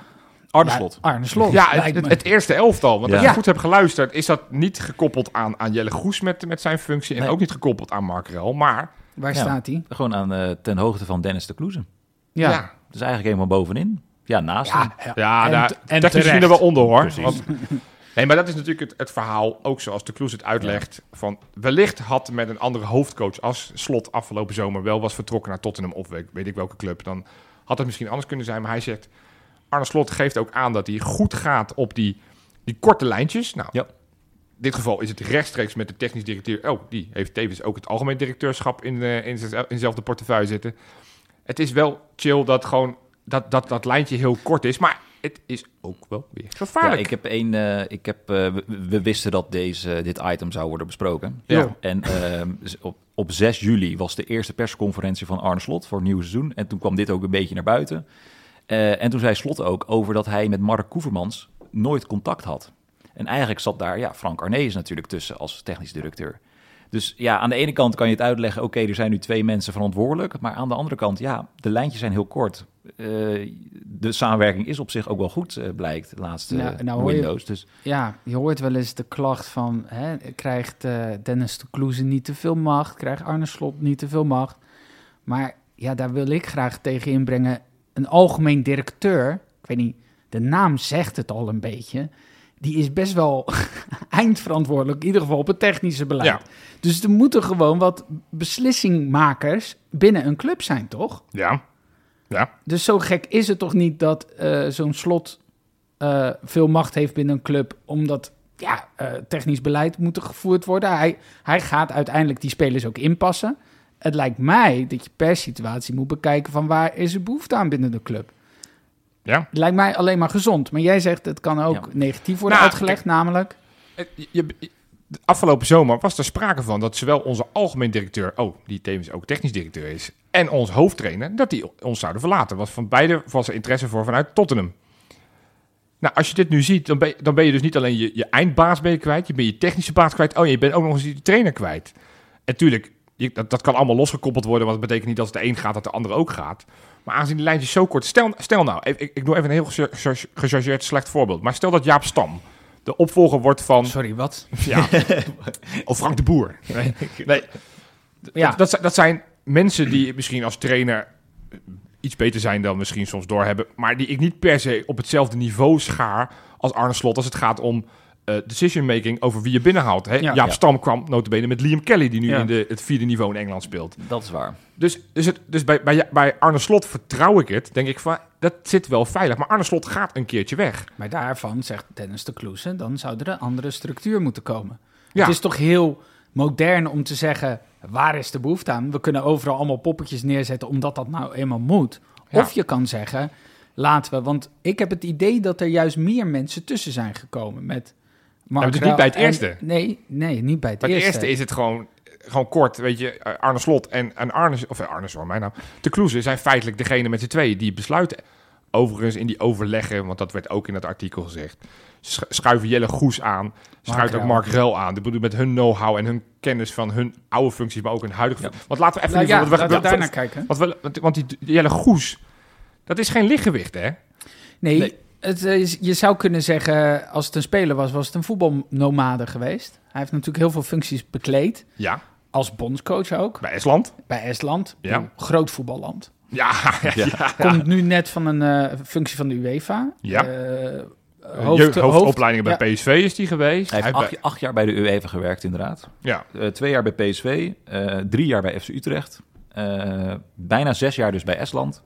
Speaker 2: Arne
Speaker 1: ja,
Speaker 2: Slot.
Speaker 1: Arne Slot.
Speaker 3: ja, het, eerste elftal. Want als
Speaker 2: Ja.
Speaker 3: je goed hebt geluisterd, is dat niet gekoppeld aan, aan Jelle Goes met, met zijn functie. En
Speaker 2: Nee.
Speaker 3: ook niet gekoppeld aan Mark Rel. Maar
Speaker 1: Waar
Speaker 2: Ja.
Speaker 1: staat hij?
Speaker 2: Gewoon aan, eh, ten hoogte van Dennis de Kloeze.
Speaker 1: Ja.
Speaker 3: ja,
Speaker 2: Dus eigenlijk helemaal bovenin. Ja, naast hem.
Speaker 1: Ja,
Speaker 3: ja
Speaker 1: En
Speaker 3: daar,
Speaker 1: en terecht.
Speaker 3: er wel onder hoor. Want, nee, maar dat is natuurlijk het, het verhaal, ook zoals de Kloes het uitlegt. Van, wellicht had met een andere hoofdcoach als Slot afgelopen zomer wel was vertrokken naar Tottenham of weet, weet ik welke club. Dan had het misschien anders kunnen zijn. Maar hij zegt, Arne Slot geeft ook aan dat hij goed gaat op die, die korte lijntjes. Nou,
Speaker 2: Ja.
Speaker 3: in dit geval is het rechtstreeks met de technisch directeur. Oh, die heeft tevens ook het algemeen directeurschap in, eh, in, in dezelfde portefeuille zitten. Het is wel chill dat gewoon dat, dat, dat lijntje heel kort is. Maar het is ook wel weer
Speaker 2: Ja,
Speaker 3: gevaarlijk.
Speaker 2: ik heb één. eh, ik heb, eh, we, wisten dat deze, dit item zou worden besproken.
Speaker 3: Ja.
Speaker 2: En ehm, op, op 6 juli was de eerste persconferentie van Arne Slot voor het nieuwe seizoen. En toen kwam dit ook een beetje naar buiten. Eh, en toen zei Slot ook over dat hij met Mark Koevermans nooit contact had. En eigenlijk zat daar ja, Frank Arnees natuurlijk tussen als technisch directeur. Dus ja, aan de ene kant kan je het uitleggen, oké, er zijn nu twee mensen verantwoordelijk. Maar aan de andere kant, ja, de lijntjes zijn heel kort. Eh, de samenwerking is op zich ook wel goed, eh, blijkt, de laatste
Speaker 1: Nou, nou je-
Speaker 2: Windows. Dus
Speaker 1: Ja, je hoort wel eens de klacht van... Hè, krijgt Dennis de Kloeze niet te veel macht? Krijgt Arne Slot niet te veel macht? Maar ja, daar wil ik graag tegen inbrengen. Een algemeen directeur, ik weet niet, de naam zegt het al een beetje... die is best wel eindverantwoordelijk, in ieder geval op het technische beleid.
Speaker 3: Ja.
Speaker 1: Dus er moeten gewoon wat beslissingmakers binnen een club zijn, toch?
Speaker 3: Ja. Ja.
Speaker 1: Dus zo gek is het toch niet dat eh, zo'n slot eh, veel macht heeft binnen een club, omdat ja, eh, technisch beleid moet er gevoerd worden. Hij, hij gaat uiteindelijk die spelers ook inpassen. Het lijkt mij dat je per situatie moet bekijken van waar is er behoefte aan binnen de club.
Speaker 3: Ja.
Speaker 1: Het lijkt mij alleen maar gezond. Maar jij zegt het kan ook
Speaker 2: Ja.
Speaker 1: negatief worden
Speaker 3: Nou,
Speaker 1: uitgelegd, namelijk...
Speaker 3: Het- Je, je- de afgelopen zomer was er sprake van dat zowel onze algemeen directeur, oh, die tevens ook technisch directeur is, en ons hoofdtrainer, dat die ons zouden verlaten. Was van beide was er interesse voor vanuit Tottenham. Nou, als je dit nu ziet, dan ben, je- dan ben je dus niet alleen je, je eindbaas ben je kwijt, je bent je technische baas kwijt, oh, je bent ook nog eens je trainer kwijt. En tuurlijk, je- dat, dat kan allemaal losgekoppeld worden, want het betekent niet dat het de een gaat, dat de ander ook gaat. Maar aangezien die lijntjes zo kort... Stel, stel nou, ik, ik, doe even een heel gecharge- gecharge- gechargeerd slecht voorbeeld. Maar stel dat Jaap Stam de opvolger wordt van...
Speaker 1: Sorry, wat?
Speaker 3: Ja. of Frank de Boer. Nee, nee.
Speaker 1: Ja.
Speaker 3: Dat, dat, zijn- dat zijn mensen die misschien als trainer iets beter zijn dan misschien soms doorhebben. Maar die ik niet per se op hetzelfde niveau schaar als Arne Slot als het gaat om eh, decision making over wie je binnenhaalt. Hè?
Speaker 1: Ja.
Speaker 3: Jaap
Speaker 2: Ja.
Speaker 3: Stam kwam notabene met Liam Kelly, die nu
Speaker 1: Ja.
Speaker 3: in de, het vierde niveau in Engeland speelt.
Speaker 2: dat is waar.
Speaker 3: Dus, dus, het, dus bij, bij, bij Arne Slot vertrouw ik het. Denk ik van, dat zit wel veilig. Maar Arne Slot gaat een keertje weg.
Speaker 1: Maar daarvan zegt Dennis de Kloeze, dan zou er een andere structuur moeten komen.
Speaker 3: Ja.
Speaker 1: Het is toch heel modern om te zeggen, waar is de behoefte aan? We kunnen overal allemaal poppetjes neerzetten omdat dat nou eenmaal moet.
Speaker 3: Ja.
Speaker 1: Of je kan zeggen, laten we, want ik heb het idee dat er juist meer mensen tussen zijn gekomen met...
Speaker 3: Maar dus niet bij het
Speaker 1: en-
Speaker 3: eerste.
Speaker 1: nee, nee, niet bij het
Speaker 3: Bij het
Speaker 1: eerste.
Speaker 3: eerste is het gewoon gewoon kort, weet je, eh, Arne Slot en, en Arne, of eh, Arne, sorry, mijn naam, de Kloeze zijn feitelijk degene met z'n tweeën die besluiten. Overigens in die overleggen, want dat werd ook in het artikel gezegd, sch- schuiven Jelle Goes aan, schuift ook. Mark Rel aan. Ik bedoel, met hun know-how en hun kennis van hun oude functies, maar ook hun huidige
Speaker 2: Ja.
Speaker 3: Want laten we even...
Speaker 1: Nou ja,
Speaker 3: we-
Speaker 1: laten we
Speaker 3: we-
Speaker 1: daar naar kijken.
Speaker 3: want, we, want, want die Jelle Goes, dat is geen lichtgewicht, hè?
Speaker 1: Nee,
Speaker 2: Nee.
Speaker 1: Het is, je zou kunnen zeggen, als het een speler was, was het een voetbalnomade geweest. Hij heeft natuurlijk heel veel functies bekleed.
Speaker 3: Ja,
Speaker 1: Als bondscoach ook,
Speaker 3: bij Estland.
Speaker 1: bij Estland.
Speaker 3: Ja.
Speaker 1: Een groot voetballand.
Speaker 3: Ja, ja, ja.
Speaker 1: Komt nu net van een eh, functie van de UEFA.
Speaker 3: Ja.
Speaker 1: Eh,
Speaker 3: Hoofd, hoofdopleidingen bij
Speaker 1: ja.
Speaker 3: PSV is die geweest.
Speaker 2: Hij heeft acht, acht jaar bij de UEFA gewerkt, inderdaad.
Speaker 3: Ja,
Speaker 2: Eh, twee jaar bij PSV, eh, drie jaar bij FC Utrecht, eh, bijna zes jaar dus bij Estland.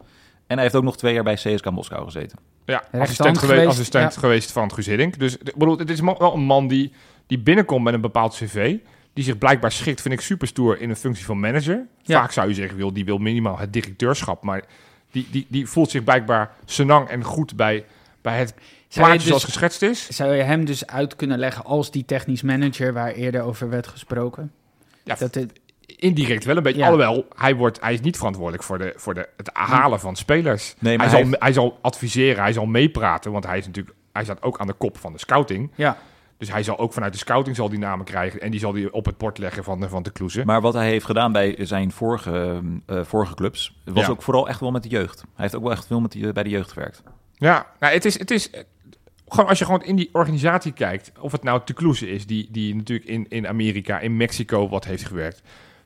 Speaker 2: En hij heeft ook nog twee jaar bij CSKA Moskou gezeten.
Speaker 3: Ja assistent, geweest,
Speaker 1: geweest,
Speaker 3: assistent
Speaker 1: ja.
Speaker 3: geweest van Guus Hiddink. Dus bedoel, het is wel een man die, die binnenkomt met een bepaald cv. Die zich blijkbaar schikt, vind ik super stoer, in een functie van manager.
Speaker 1: Ja.
Speaker 3: Vaak zou je zeggen, wil, die wil minimaal het directeurschap. Maar die, die, die voelt zich blijkbaar senang en goed bij, bij het plaatje
Speaker 1: dus-
Speaker 3: zoals geschetst is.
Speaker 1: Zou je hem dus uit kunnen leggen als die technisch manager waar eerder over werd gesproken?
Speaker 3: Ja,
Speaker 1: Dat het,
Speaker 3: indirect wel een beetje.
Speaker 1: Ja.
Speaker 3: Alhoewel, hij, wordt, hij is niet verantwoordelijk voor, de, voor de, het halen van spelers.
Speaker 2: Nee, maar
Speaker 3: hij,
Speaker 2: hij
Speaker 3: zal,
Speaker 2: heeft-
Speaker 3: hij zal adviseren, hij zal meepraten. Want hij, is natuurlijk, hij staat ook aan de kop van de scouting.
Speaker 1: ja,
Speaker 3: Dus hij zal ook vanuit de scouting zal die namen krijgen. En die zal die op het bord leggen van, de- van de Kloeze.
Speaker 2: Maar wat hij heeft gedaan bij zijn vorige, eh, vorige clubs, was
Speaker 3: Ja.
Speaker 2: ook vooral echt wel met de jeugd. Hij heeft ook wel echt veel met die, bij de jeugd gewerkt.
Speaker 3: Ja, nou, het is, het is gewoon als je gewoon in die organisatie kijkt, of het nou Toulouse is, die, die natuurlijk in, in Amerika, in Mexico wat heeft gewerkt.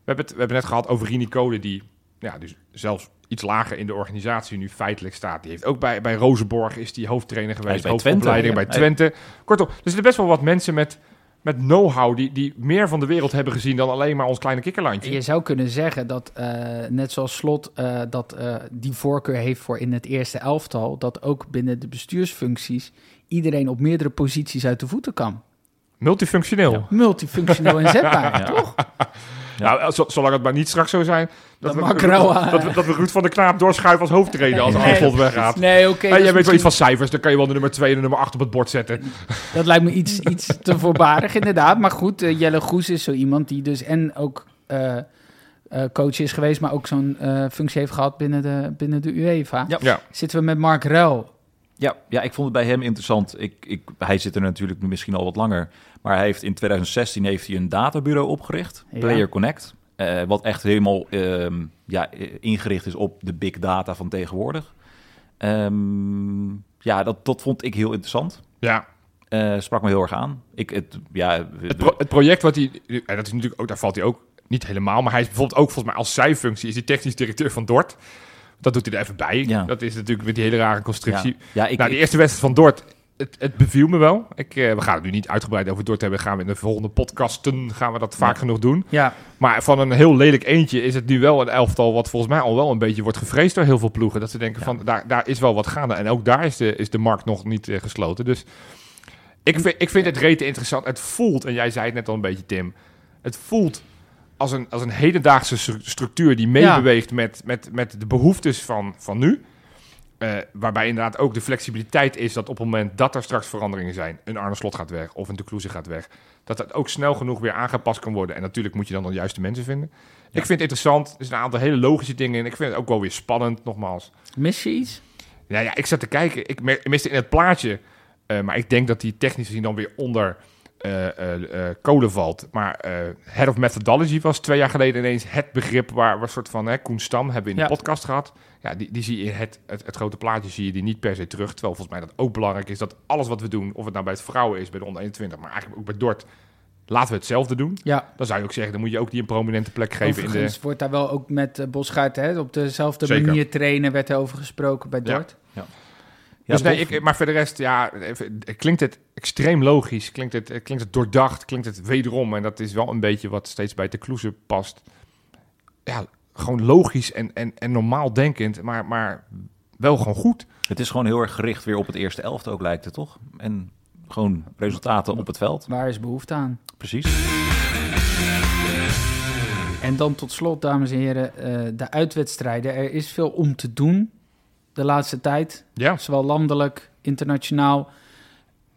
Speaker 3: We hebben het, we hebben net gehad over Rini Code, die ja, dus zelfs iets lager in de organisatie nu feitelijk staat. Die heeft ook bij, bij Rozenborg is die hoofdtrainer geweest,
Speaker 2: bij
Speaker 3: hoofdopleiding
Speaker 2: Twente,
Speaker 3: bij. Twente. Kortom, er zitten best wel wat mensen met, met know-how die, die meer van de wereld hebben gezien dan alleen maar ons kleine kikkerlandje.
Speaker 1: je zou kunnen zeggen dat, eh, net zoals Slot eh, dat eh, die voorkeur heeft voor in het eerste elftal, dat ook binnen de bestuursfuncties iedereen op meerdere posities uit de voeten kan.
Speaker 3: Multifunctioneel.
Speaker 1: Multifunctioneel inzetbaar,
Speaker 2: Ja.
Speaker 1: toch?
Speaker 3: Nou, zo- zolang het maar niet straks zo zijn dat,
Speaker 1: Dat
Speaker 3: we,
Speaker 1: Mark Rauw, eh,
Speaker 3: dat, we, dat we Ruud van der Knaap doorschuiven als hoofdtrainer als
Speaker 1: Nee.
Speaker 3: Arnold weggaat.
Speaker 1: Nee, oké.
Speaker 3: En
Speaker 1: dat
Speaker 3: jij weet wel iets van cijfers, dan kan je wel de nummer 2 en de nummer 8 op het bord zetten.
Speaker 1: Dat lijkt me iets, iets te voorbarig, inderdaad. Maar goed, eh, Jelle Goes is zo iemand die dus en ook eh, eh, coach is geweest, maar ook zo'n eh, functie heeft gehad binnen de, binnen de UEFA.
Speaker 2: Ja.
Speaker 3: Ja,
Speaker 1: Zitten we met Mark Ruil.
Speaker 2: Ja, ja, ik vond het bij hem interessant. Ik, ik, hij zit er natuurlijk nu misschien al wat langer. Maar hij heeft in 2016 heeft hij een databureau opgericht,
Speaker 1: Ja.
Speaker 2: Player Connect. eh, wat echt helemaal ehm, ja, ingericht is op de big data van tegenwoordig. Ehm, ja, dat, dat vond ik heel interessant.
Speaker 3: ja.
Speaker 2: Eh, sprak me heel erg aan. Ik, het, ja,
Speaker 3: Het, pro- het project wat hij, en dat is natuurlijk ook, daar valt hij ook niet helemaal, maar hij is bijvoorbeeld ook volgens mij als zijfunctie is hij technisch directeur van Dort. Dat doet hij er even bij.
Speaker 2: Ja.
Speaker 3: Dat is natuurlijk met die hele rare constructie.
Speaker 2: ja, ja, ik,
Speaker 3: nou, de
Speaker 2: ik-
Speaker 3: eerste wedstrijd van Dort, het, het beviel me wel. Ik, eh, we gaan het nu niet uitgebreid over Dort hebben. Gaan we in de volgende podcasten gaan we dat vaak
Speaker 2: Ja.
Speaker 3: genoeg doen.
Speaker 1: Ja,
Speaker 3: Maar van een heel lelijk eentje is het nu wel een elftal wat volgens mij al wel een beetje wordt gevreesd door heel veel ploegen. Dat ze denken
Speaker 2: Ja.
Speaker 3: van daar, daar is wel wat gaande. En ook daar is de, is de markt nog niet eh, gesloten. Dus ik vind, ik vind het rete interessant. Het voelt, en jij zei het net al een beetje Tim, het voelt als een, als een hedendaagse stru- structuur die meebeweegt met, met, met de behoeftes van, van nu. Eh, waarbij inderdaad ook de flexibiliteit is dat op het moment dat er straks veranderingen zijn, een Arne Slot gaat weg of een De Kloeze gaat weg, dat dat ook snel genoeg weer aangepast kan worden. En natuurlijk moet je dan de juiste mensen vinden. Ik vind het interessant. Er zijn een aantal hele logische dingen in. Ik vind het ook wel weer spannend, nogmaals.
Speaker 1: mis je iets?
Speaker 3: Ja, ja ik zat te kijken. Ik miste in het plaatje. eh, maar ik denk dat die technisch gezien dan weer onder eh, code valt. Maar Head of Methodology was twee jaar geleden ineens het begrip waar, waar een soort van... Hè, Koen Stam hebben we in
Speaker 1: Ja.
Speaker 3: de podcast gehad. Ja, die, die zie je in het, het, het grote plaatje zie je die niet per se terug. Terwijl volgens mij dat ook belangrijk is dat alles wat we doen... of het nou bij het vrouwen is, bij de onder 21... maar eigenlijk ook bij Dort... laten we hetzelfde doen.
Speaker 1: Ja,
Speaker 3: Dan zou je ook zeggen, dan moet je ook die een prominente plek geven in de...
Speaker 1: wordt daar wel ook met uh, Bosgaard hè, op dezelfde
Speaker 3: Zeker.
Speaker 1: manier trainen, werd er over gesproken bij
Speaker 3: Ja.
Speaker 1: Dort.
Speaker 2: ja,
Speaker 3: dus nee, ik, maar voor de rest, ja, even- klinkt het extreem logisch, klinkt het, klinkt het doordacht, klinkt het wederom. En dat is wel een beetje wat steeds bij de Kloeze past. Ja, gewoon logisch en, en, en normaal denkend, maar, maar wel gewoon goed.
Speaker 2: Het is gewoon heel erg gericht weer op het eerste elfte ook, lijkt het toch? En gewoon resultaten op het veld.
Speaker 1: Waar is behoefte aan?
Speaker 2: Precies.
Speaker 1: En dan tot slot, dames en heren, eh, de uitwedstrijden. Er is veel om te doen de laatste tijd.
Speaker 3: Ja,
Speaker 1: Zowel landelijk, internationaal.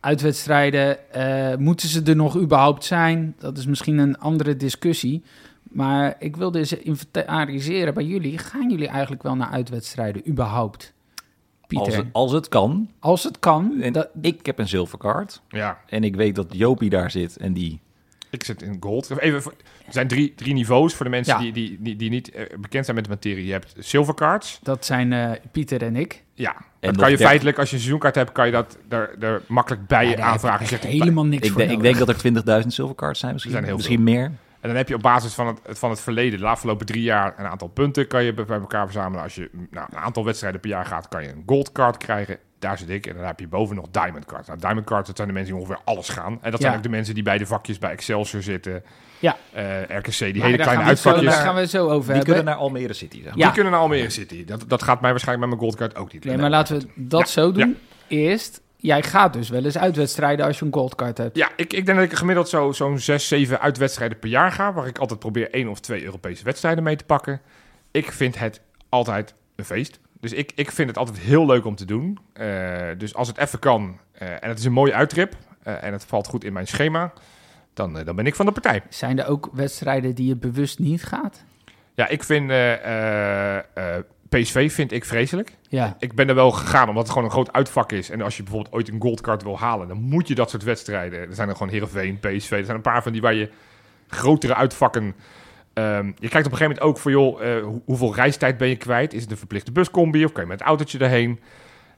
Speaker 1: Uitwedstrijden, eh, moeten ze er nog überhaupt zijn? Dat is misschien een andere discussie. Maar ik wilde eens inventariseren bij jullie. Gaan jullie eigenlijk wel naar uitwedstrijden, überhaupt? Pieter,
Speaker 2: Als
Speaker 1: als
Speaker 2: het,
Speaker 1: het,
Speaker 2: als het kan.
Speaker 1: kan.
Speaker 2: En
Speaker 1: dat,
Speaker 2: ik heb een zilverkaart.
Speaker 3: Ja,
Speaker 2: En ik weet dat Jopie daar zit en die...
Speaker 3: ik zit in gold. Even, voor- er zijn drie, drie niveaus voor de mensen
Speaker 1: Ja.
Speaker 3: die, die, die, die niet eh, bekend zijn met de materie. Je hebt silver cards.
Speaker 1: dat zijn eh, Pieter en ik.
Speaker 3: Ja,
Speaker 2: En
Speaker 3: dat kan je
Speaker 2: der-
Speaker 3: feitelijk, als je een seizoenkaart hebt, kan je dat er, er makkelijk bij
Speaker 1: Ja,
Speaker 3: je aanvragen. Je zegt,
Speaker 1: helemaal niks
Speaker 2: Ik,
Speaker 1: voor
Speaker 2: denk- ik denk dat er 20.000 zilverkaarts zijn misschien.
Speaker 3: Zijn heel
Speaker 2: misschien meer.
Speaker 3: En dan heb je op basis van het, van het verleden, de afgelopen drie jaar, een aantal punten kan je bij elkaar verzamelen. Als je nou, een aantal wedstrijden per jaar gaat, kan je een gold card krijgen. Daar zit ik. En dan heb je boven nog diamond cards. Nou, diamond cards, dat zijn de mensen die ongeveer alles gaan. En dat zijn
Speaker 1: Ja.
Speaker 3: ook de mensen die bij de vakjes bij Excelsior zitten.
Speaker 1: Ja.
Speaker 3: Eh, RKC, die
Speaker 1: Maar
Speaker 3: hele kleine uitvakjes.
Speaker 1: Daar gaan we zo over
Speaker 2: Die
Speaker 1: hebben.
Speaker 2: kunnen naar Almere City, zeg maar.
Speaker 1: Ja.
Speaker 3: Die kunnen naar Almere City. Dat, dat gaat mij waarschijnlijk met mijn goldcard ook niet
Speaker 1: Nee, maar laten we dat
Speaker 3: Ja,
Speaker 1: zo doen. Eerst, jij gaat dus wel eens uitwedstrijden als je een goldcard hebt.
Speaker 3: Ja, ik, ik denk dat ik gemiddeld zo- zo'n zes, zeven uitwedstrijden per jaar ga. Waar ik altijd probeer één of twee Europese wedstrijden mee te pakken. Ik vind het altijd een feest. Dus ik, ik vind het altijd heel leuk om te doen. Eh, dus als het even kan eh, en het is een mooie uittrip eh, en het valt goed in mijn schema, dan, dan ben ik van de partij.
Speaker 1: Zijn er ook wedstrijden die je bewust niet gaat?
Speaker 3: Ja, ik vind PSV vind ik vreselijk.
Speaker 1: Ja.
Speaker 3: Ik ben er wel gegaan omdat het gewoon een groot uitvak is. En als je bijvoorbeeld ooit een goldcard wil halen, dan moet je dat soort wedstrijden. Er zijn er gewoon Heerenveen, PSV. Er zijn een paar van die waar je grotere uitvakken... ehm, je kijkt op een gegeven moment ook voor, joh, eh, hoe- hoeveel reistijd ben je kwijt? Is het een verplichte buscombi of kan je met het autootje daarheen?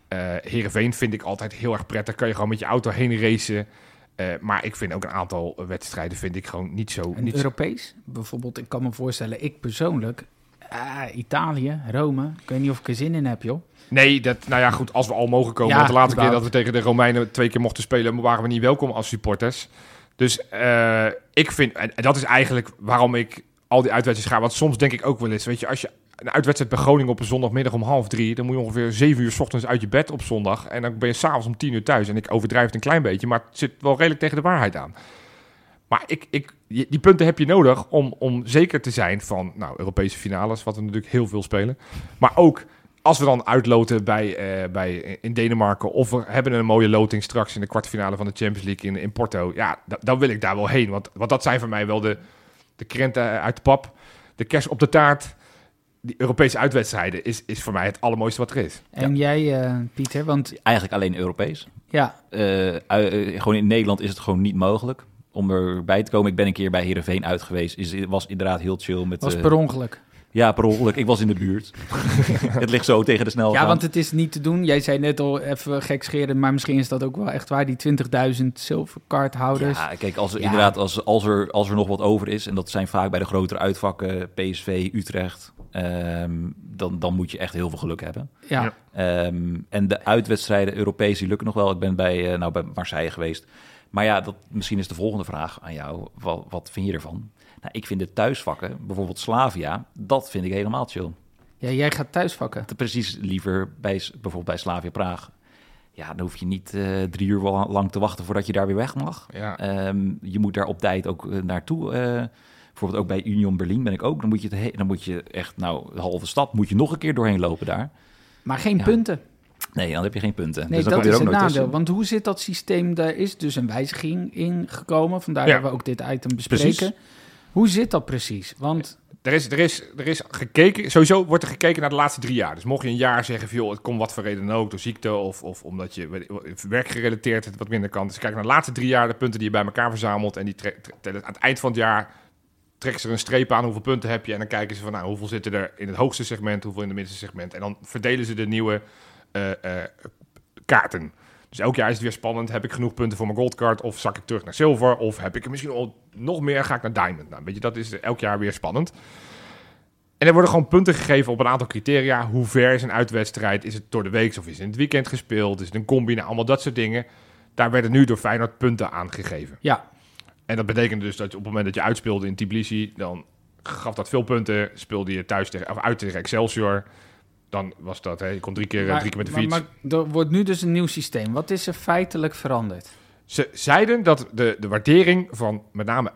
Speaker 3: Eh Heerenveen vind ik altijd heel erg prettig. Kan je gewoon met je auto heen racen. Eh, maar ik vind ook een aantal wedstrijden vind ik gewoon niet zo...
Speaker 1: En
Speaker 3: niet zo-
Speaker 1: Europees? Bijvoorbeeld, ik kan me voorstellen, ik persoonlijk... ah, Italië, Rome. Ik weet niet of ik er zin in heb, joh.
Speaker 3: Nee, dat, nou ja, goed, als we al mogen komen.
Speaker 1: Ja,
Speaker 3: want de laatste keer dat we tegen de Romeinen twee keer mochten spelen, waren we niet welkom als supporters. Dus eh, ik vind, en en dat is eigenlijk waarom ik al die uitwedstrijden ga. Want soms denk ik ook wel eens, weet je, als je een uitwedstrijd bij Groningen op een zondagmiddag om half drie, dan moet je ongeveer zeven uur 's ochtends uit je bed op zondag. En dan ben je s'avonds om tien uur thuis. En ik overdrijf het een klein beetje, maar het zit wel redelijk tegen de waarheid aan. Maar ik, ik, die punten heb je nodig om, om zeker te zijn van nou, Europese finales, wat we natuurlijk heel veel spelen. Maar ook als we dan uitloten bij, eh, bij, in Denemarken, of we hebben een mooie loting straks in de kwartfinale van de Champions League in, in Porto, ja, da- dan wil ik daar wel heen. Want, want dat zijn voor mij wel de, de krenten uit de pap, de kers op de taart. Die Europese uitwedstrijden is, is voor mij het allermooiste wat er is.
Speaker 1: En jij, eh, Pieter, want
Speaker 2: Eigenlijk alleen Europees.
Speaker 1: ja,
Speaker 2: eh, gewoon in Nederland is het gewoon niet mogelijk om erbij te komen. Ik ben een keer bij Heerenveen uit geweest. Is, was inderdaad heel chill. Met,
Speaker 1: was
Speaker 2: eh,
Speaker 1: per ongeluk.
Speaker 2: Ja, per ongeluk. Ik was in de buurt. het ligt zo tegen de snelheid.
Speaker 1: Ja, want het is niet te doen. Jij zei net al even gekscheren, maar misschien is dat ook wel echt waar. Die 20.000 zilverkaarthouders.
Speaker 2: Ja, kijk, als er,
Speaker 1: Ja.
Speaker 2: inderdaad, als, als, er, als er nog wat over is, en dat zijn vaak bij de grotere uitvakken, PSV, Utrecht, ehm, dan, dan moet je echt heel veel geluk hebben.
Speaker 1: Ja.
Speaker 3: Ja.
Speaker 2: Ehm, en de uitwedstrijden, Europees, die lukken nog wel. Ik ben bij, eh, nou, bij Marseille geweest. Maar ja, dat, misschien is de volgende vraag aan jou. Wat, wat vind je ervan? Nou, ik vind de thuisvakken, bijvoorbeeld Slavia, dat vind ik helemaal chill.
Speaker 1: ja, jij gaat thuisvakken.
Speaker 2: Precies liever bij, bijvoorbeeld bij Slavia Praag. Ja, dan hoef je niet eh, drie uur lang te wachten voordat je daar weer weg mag.
Speaker 3: Ja.
Speaker 2: Ehm, je moet daar op tijd ook eh, naartoe. eh, bijvoorbeeld ook bij Union Berlin ben ik ook. Dan moet je, dan moet je echt, nou, de halve stad moet je nog een keer doorheen lopen daar.
Speaker 1: Maar geen
Speaker 2: Ja.
Speaker 1: punten.
Speaker 2: Nee, dan heb je geen punten.
Speaker 1: Nee,
Speaker 2: dus dan
Speaker 1: dat
Speaker 2: kom je
Speaker 1: is het
Speaker 2: ook nooit
Speaker 1: nadeel.
Speaker 2: tussen.
Speaker 1: Want hoe zit dat systeem? Daar is dus een wijziging in gekomen. Vandaar
Speaker 3: Ja.
Speaker 1: dat we ook dit item bespreken.
Speaker 2: Precies.
Speaker 1: Hoe zit dat precies? Want
Speaker 3: Er is, er, is, er is gekeken, sowieso wordt er gekeken naar de laatste drie jaar. Dus mocht je een jaar zeggen van, joh, het komt wat voor reden dan ook, door ziekte of, of omdat je werkgerelateerd het wat minder kan. Dus kijk naar de laatste drie jaar, de punten die je bij elkaar verzamelt. En die aan het eind van het jaar trekken ze er een streep aan, hoeveel punten heb je. En dan kijken ze van, nou, hoeveel zitten er in het hoogste segment, hoeveel in het minste segment. En dan verdelen ze de nieuwe kaarten. Dus elk jaar is het weer spannend. Heb ik genoeg punten voor mijn goldcard? Of zak ik terug naar zilver? Of heb ik er misschien al nog meer? Ga ik naar diamond? Nou, weet je, dat is elk jaar weer spannend. En er worden gewoon punten gegeven op een aantal criteria. Hoe ver is een uitwedstrijd? Is het door de week of is het in het weekend gespeeld? Is het een combi? Nou, allemaal dat soort dingen. Daar werden nu door Feyenoord punten aangegeven.
Speaker 1: ja,
Speaker 3: En dat betekende dus dat je op het moment dat je uitspeelde in Tbilisi, dan gaf dat veel punten. Speelde je thuis tegen, of uit tegen Excelsior, dan was dat, hè, je kon drie keer, eh,
Speaker 1: maar,
Speaker 3: drie keer met de fiets.
Speaker 1: maar er wordt nu dus een nieuw systeem. Wat is er feitelijk veranderd?
Speaker 3: Ze zeiden dat de, de waardering van met name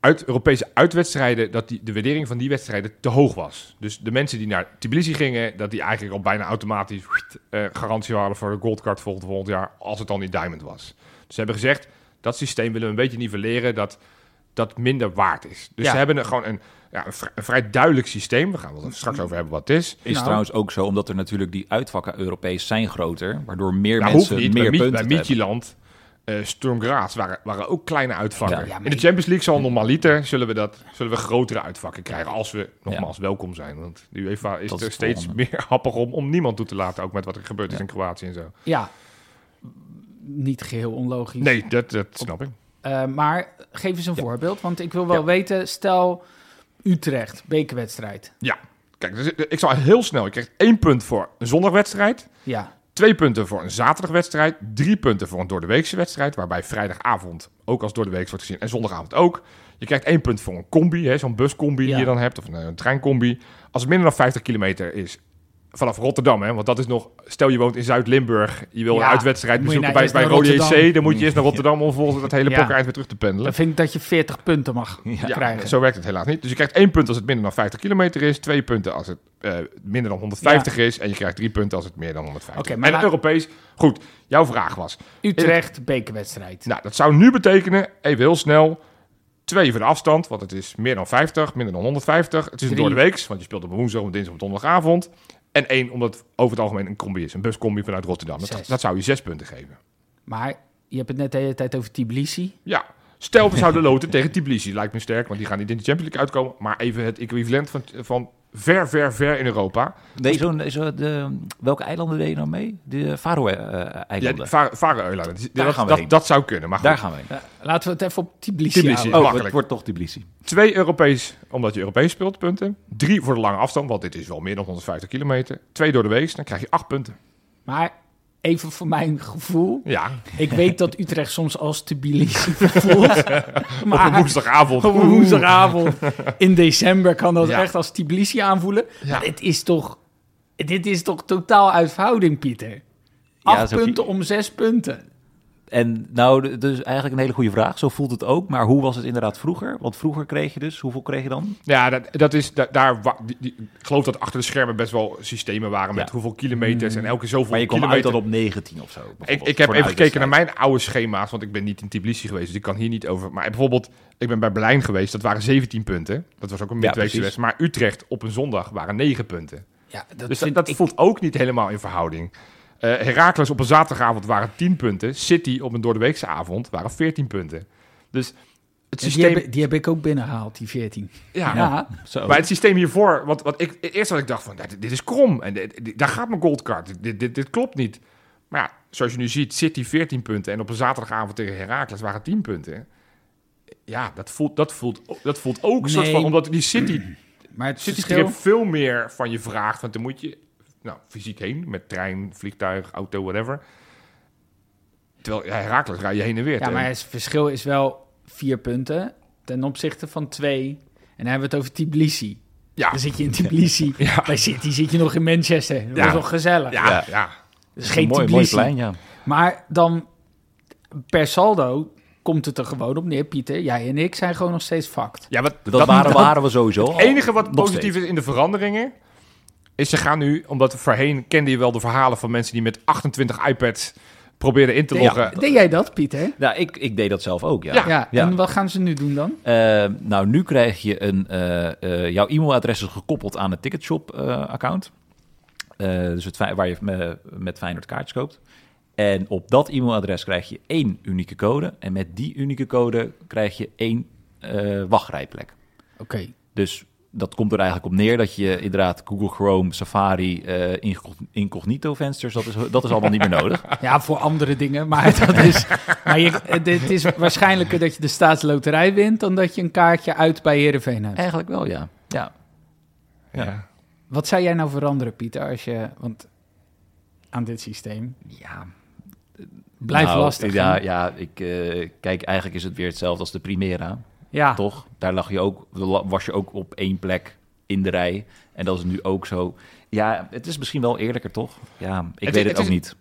Speaker 3: uit Europese uitwedstrijden, dat die, de waardering van die wedstrijden te hoog was. Dus de mensen die naar Tbilisi gingen, dat die eigenlijk al bijna automatisch eh, garantie hadden voor de goldcard volgend, volgend jaar, als het dan niet diamond was. Dus ze hebben gezegd, dat systeem willen we een beetje nivelleren, dat dat minder waard is. Dus
Speaker 1: Ja.
Speaker 3: ze hebben er gewoon een, ja, een, vri- een vrij duidelijk systeem. We gaan het er straks over hebben wat het is.
Speaker 2: Is
Speaker 1: Nou.
Speaker 2: trouwens ook zo, omdat er natuurlijk die uitvakken Europees zijn groter, waardoor meer
Speaker 3: Nou,
Speaker 2: mensen
Speaker 3: niet.
Speaker 2: meer
Speaker 3: bij,
Speaker 2: punten
Speaker 3: bij
Speaker 2: hebben.
Speaker 3: Midtjylland, eh Sturm Graz waren, waren ook kleine uitvakken.
Speaker 2: Ja.
Speaker 1: Ja, maar
Speaker 3: In de Champions League zal normaliter zullen we, dat, zullen we grotere uitvakken krijgen. Als we nogmaals welkom zijn. Want de UEFA is
Speaker 2: Dat
Speaker 3: er steeds
Speaker 2: volgende.
Speaker 3: meer happig om, om niemand toe te laten. Ook met wat er gebeurd is in Kroatië en zo.
Speaker 1: Ja, niet geheel onlogisch.
Speaker 3: Nee, dat, dat snap ik.
Speaker 1: Eh, maar geef eens een
Speaker 2: Ja.
Speaker 1: voorbeeld, want ik wil wel
Speaker 3: Ja.
Speaker 1: weten, stel Utrecht, bekerwedstrijd.
Speaker 3: Ja, kijk, dus ik zal heel snel. Je krijgt één punt voor een zondagwedstrijd.
Speaker 1: Ja,
Speaker 3: Twee punten voor een zaterdagwedstrijd. Drie punten voor een doordeweekse wedstrijd. Waarbij vrijdagavond ook als doordeweeks wordt gezien. En zondagavond ook. Je krijgt één punt voor een combi. hè, Zo'n buscombi die je dan hebt. Of een, een treincombi. Als het minder dan 50 kilometer is. Vanaf Rotterdam, hè, want dat is nog... Stel je woont in Zuid-Limburg. Je wil
Speaker 1: Ja,
Speaker 3: een uitwedstrijd bezoeken bij, bij Rode. Dan moet je eerst naar Rotterdam om volgens dat hele
Speaker 1: Ja.
Speaker 3: weer terug te pendelen.
Speaker 1: dan vind ik dat je 40 punten mag
Speaker 2: Ja.
Speaker 1: krijgen.
Speaker 3: Zo werkt het helaas niet. Dus je krijgt één punt als het minder dan 50 kilometer is. Twee punten als het eh, minder dan 150 is. En je krijgt drie punten als het meer dan 150
Speaker 1: Oké,
Speaker 3: is.
Speaker 1: maar
Speaker 3: En
Speaker 1: laat-
Speaker 3: Europees. Goed, jouw vraag was.
Speaker 1: Utrecht, bekerwedstrijd.
Speaker 3: Nou, dat zou nu betekenen, even heel snel... Twee voor de afstand, want het is meer dan 50, minder dan 150. Het is een door de week, want je speelt op woensdag, op dinsdag, op donderdagavond. En één, omdat het over het algemeen een combi is. Een buscombi vanuit Rotterdam. Dat, dat zou je zes punten geven.
Speaker 1: Maar je hebt het net de hele tijd over Tbilisi.
Speaker 3: Ja, stel we zouden loten tegen Tbilisi. Lijkt me sterk, want die gaan niet in de Champions League uitkomen. Maar even het equivalent van, van ver, ver, ver in Europa.
Speaker 2: Nee, zo'n, zo de, welke eilanden deed je nou mee? De
Speaker 3: Ja,
Speaker 2: Faroe-eilanden.
Speaker 3: de Va- Faroe-eilanden.
Speaker 2: Daar
Speaker 3: Dat,
Speaker 2: gaan we
Speaker 3: dat,
Speaker 2: heen.
Speaker 3: dat zou kunnen, maar goed.
Speaker 2: Daar gaan we heen.
Speaker 1: Laten we het even op Tbilisi,
Speaker 3: Tbilisi.
Speaker 1: houden.
Speaker 2: Oh,
Speaker 3: makkelijk.
Speaker 2: het wordt toch Tbilisi.
Speaker 3: Twee Europees, omdat je Europees speelt, punten. Drie voor de lange afstand, want dit is wel meer dan 150 kilometer. Twee door de week, dan krijg je acht punten.
Speaker 1: Maar even voor mijn gevoel.
Speaker 3: Ja,
Speaker 1: Ik weet dat Utrecht soms als Tbilisi voelt.
Speaker 3: op een
Speaker 1: maar
Speaker 3: woensdagavond.
Speaker 1: op een woensdagavond in december kan dat
Speaker 3: Ja.
Speaker 1: echt als Tbilisi aanvoelen.
Speaker 3: Ja.
Speaker 1: Maar dit is toch, dit is toch totaal uit verhouding, Pieter? Acht punten om zes punten.
Speaker 2: En nou, dus eigenlijk een hele goede vraag. Zo voelt het ook. Maar hoe was het inderdaad vroeger? Want vroeger kreeg je dus, hoeveel kreeg je dan?
Speaker 3: Ja, dat, dat is da- daar. wa- Die, die- ik geloof dat achter de schermen best wel systemen waren met
Speaker 2: Ja.
Speaker 3: hoeveel kilometers en elke zoveel
Speaker 2: Maar je kwam uit dan op 19 of zo.
Speaker 3: Ik, heb even gekeken naar mijn oude schema's, want ik ben niet in Tbilisi geweest, dus ik kan hier niet over. Maar bijvoorbeeld, ik ben bij Berlijn geweest, dat waren 17 punten. Dat was ook een
Speaker 2: Ja,
Speaker 3: midweekse wedstrijd. Maar Utrecht op een zondag waren 9 punten.
Speaker 1: Ja, dat
Speaker 3: dus dat, dat
Speaker 1: ik-
Speaker 3: voelt ook niet helemaal in verhouding. Eh Heracles op een zaterdagavond waren 10 punten. City op een doordeweekse avond waren 14 punten. Dus het
Speaker 1: die,
Speaker 3: systeem...
Speaker 1: heb, die heb ik ook binnengehaald, die 14.
Speaker 3: ja,
Speaker 1: Ja,
Speaker 2: Zo.
Speaker 3: Maar het systeem hiervoor, wat, wat ik eerst had ik dacht van, dit, dit is krom en dit, dit- daar gaat mijn goldcard. Dit, dit, dit klopt niet. Maar ja, zoals je nu ziet, City 14 punten en op een zaterdagavond tegen Heracles waren 10 punten. Ja, dat voelt, dat voelt, dat voelt ook soort van, omdat die City,
Speaker 1: maar het
Speaker 3: City
Speaker 1: verschil...
Speaker 3: veel meer van je vraagt, want dan moet je nou, fysiek heen met trein, vliegtuig, auto, whatever. Terwijl ja, Heracles rij je heen en weer.
Speaker 1: Ja, maar het verschil is wel vier punten ten opzichte van twee. En dan hebben we het over Tbilisi.
Speaker 3: ja,
Speaker 1: Dan zit je in Tbilisi.
Speaker 3: Ja.
Speaker 1: Bij City zit je nog in Manchester. Dat
Speaker 3: Ja.
Speaker 1: is wel gezellig.
Speaker 3: ja,
Speaker 2: Ja.
Speaker 1: Dat geen
Speaker 2: mooi, mooi
Speaker 1: Tbilisi.
Speaker 2: plein, ja.
Speaker 1: Maar dan per saldo komt het er gewoon op neer, Pieter. Jij en ik zijn gewoon nog steeds fucked.
Speaker 3: Ja, wat,
Speaker 2: Dat, waren, waren we sowieso.
Speaker 3: Het enige wat positief
Speaker 2: steeds.
Speaker 3: is in de veranderingen... is ze gaan nu, omdat voorheen kende je wel de verhalen van mensen die met 28 iPads probeerden in te loggen.
Speaker 1: Deed jij dat, Pieter?
Speaker 2: Ja, ik, ik deed dat zelf ook, ja.
Speaker 3: Ja.
Speaker 1: Ja.
Speaker 2: Ja.
Speaker 1: En wat gaan ze nu doen dan?
Speaker 2: Eh, nou, nu krijg je een... eh, eh, jouw e-mailadres is gekoppeld aan het Ticketshop-account. dus het, waar je met, met Feyenoord kaartjes koopt. En op dat e-mailadres krijg je één unieke code. En met die unieke code krijg je één eh, wachtrijplek.
Speaker 1: Oké.
Speaker 2: Dus dat komt er eigenlijk op neer dat je inderdaad Google Chrome, Safari, eh, incog- incognito vensters, dat is, dat is allemaal niet meer nodig.
Speaker 1: Ja, voor andere dingen. Maar, dat is, maar je, het is waarschijnlijker dat je de staatsloterij wint... dan dat je een kaartje uit bij Heerenveen hebt.
Speaker 2: Eigenlijk wel, ja. ja.
Speaker 3: Ja.
Speaker 1: Wat zou jij nou veranderen, Pieter, als je... Want aan dit systeem...
Speaker 2: ja.
Speaker 1: Blijft
Speaker 2: Nou,
Speaker 1: lastig.
Speaker 2: Ja, ja ik, eh, kijk, eigenlijk is het weer hetzelfde als de Primera.
Speaker 1: Ja.
Speaker 2: Toch? Daar lag je ook, was je ook op één plek in de rij. En dat is nu ook zo. Ja, het is misschien wel eerlijker, toch? Ja, ik
Speaker 3: Het-
Speaker 2: weet
Speaker 3: het
Speaker 2: het, ook niet.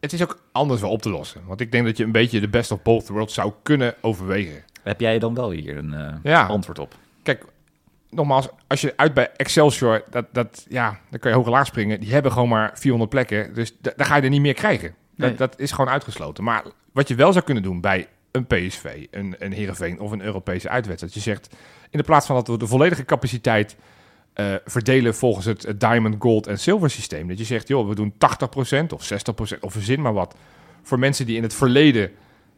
Speaker 3: Het is ook anders wel op te lossen. Want ik denk dat je een beetje de best of both worlds zou kunnen overwegen.
Speaker 2: Heb jij dan wel hier een eh,
Speaker 3: Ja.
Speaker 2: antwoord op?
Speaker 3: Kijk, nogmaals, als je uit bij Excelsior, dat, dat, ja, dan kan je hoog en laag springen. Die hebben gewoon maar 400 plekken. Dus da- daar ga je er niet meer krijgen. Dat,
Speaker 1: Nee.
Speaker 3: dat is gewoon uitgesloten. Maar wat je wel zou kunnen doen bij een PSV, een, een Heerenveen of een Europese uitwedstrijd. Je zegt, in de plaats van dat we de volledige capaciteit eh, verdelen volgens het, het Diamond, Gold en Silver systeem. Dat je zegt, joh, we doen 80% of 60% of verzin maar wat. Voor mensen die in het verleden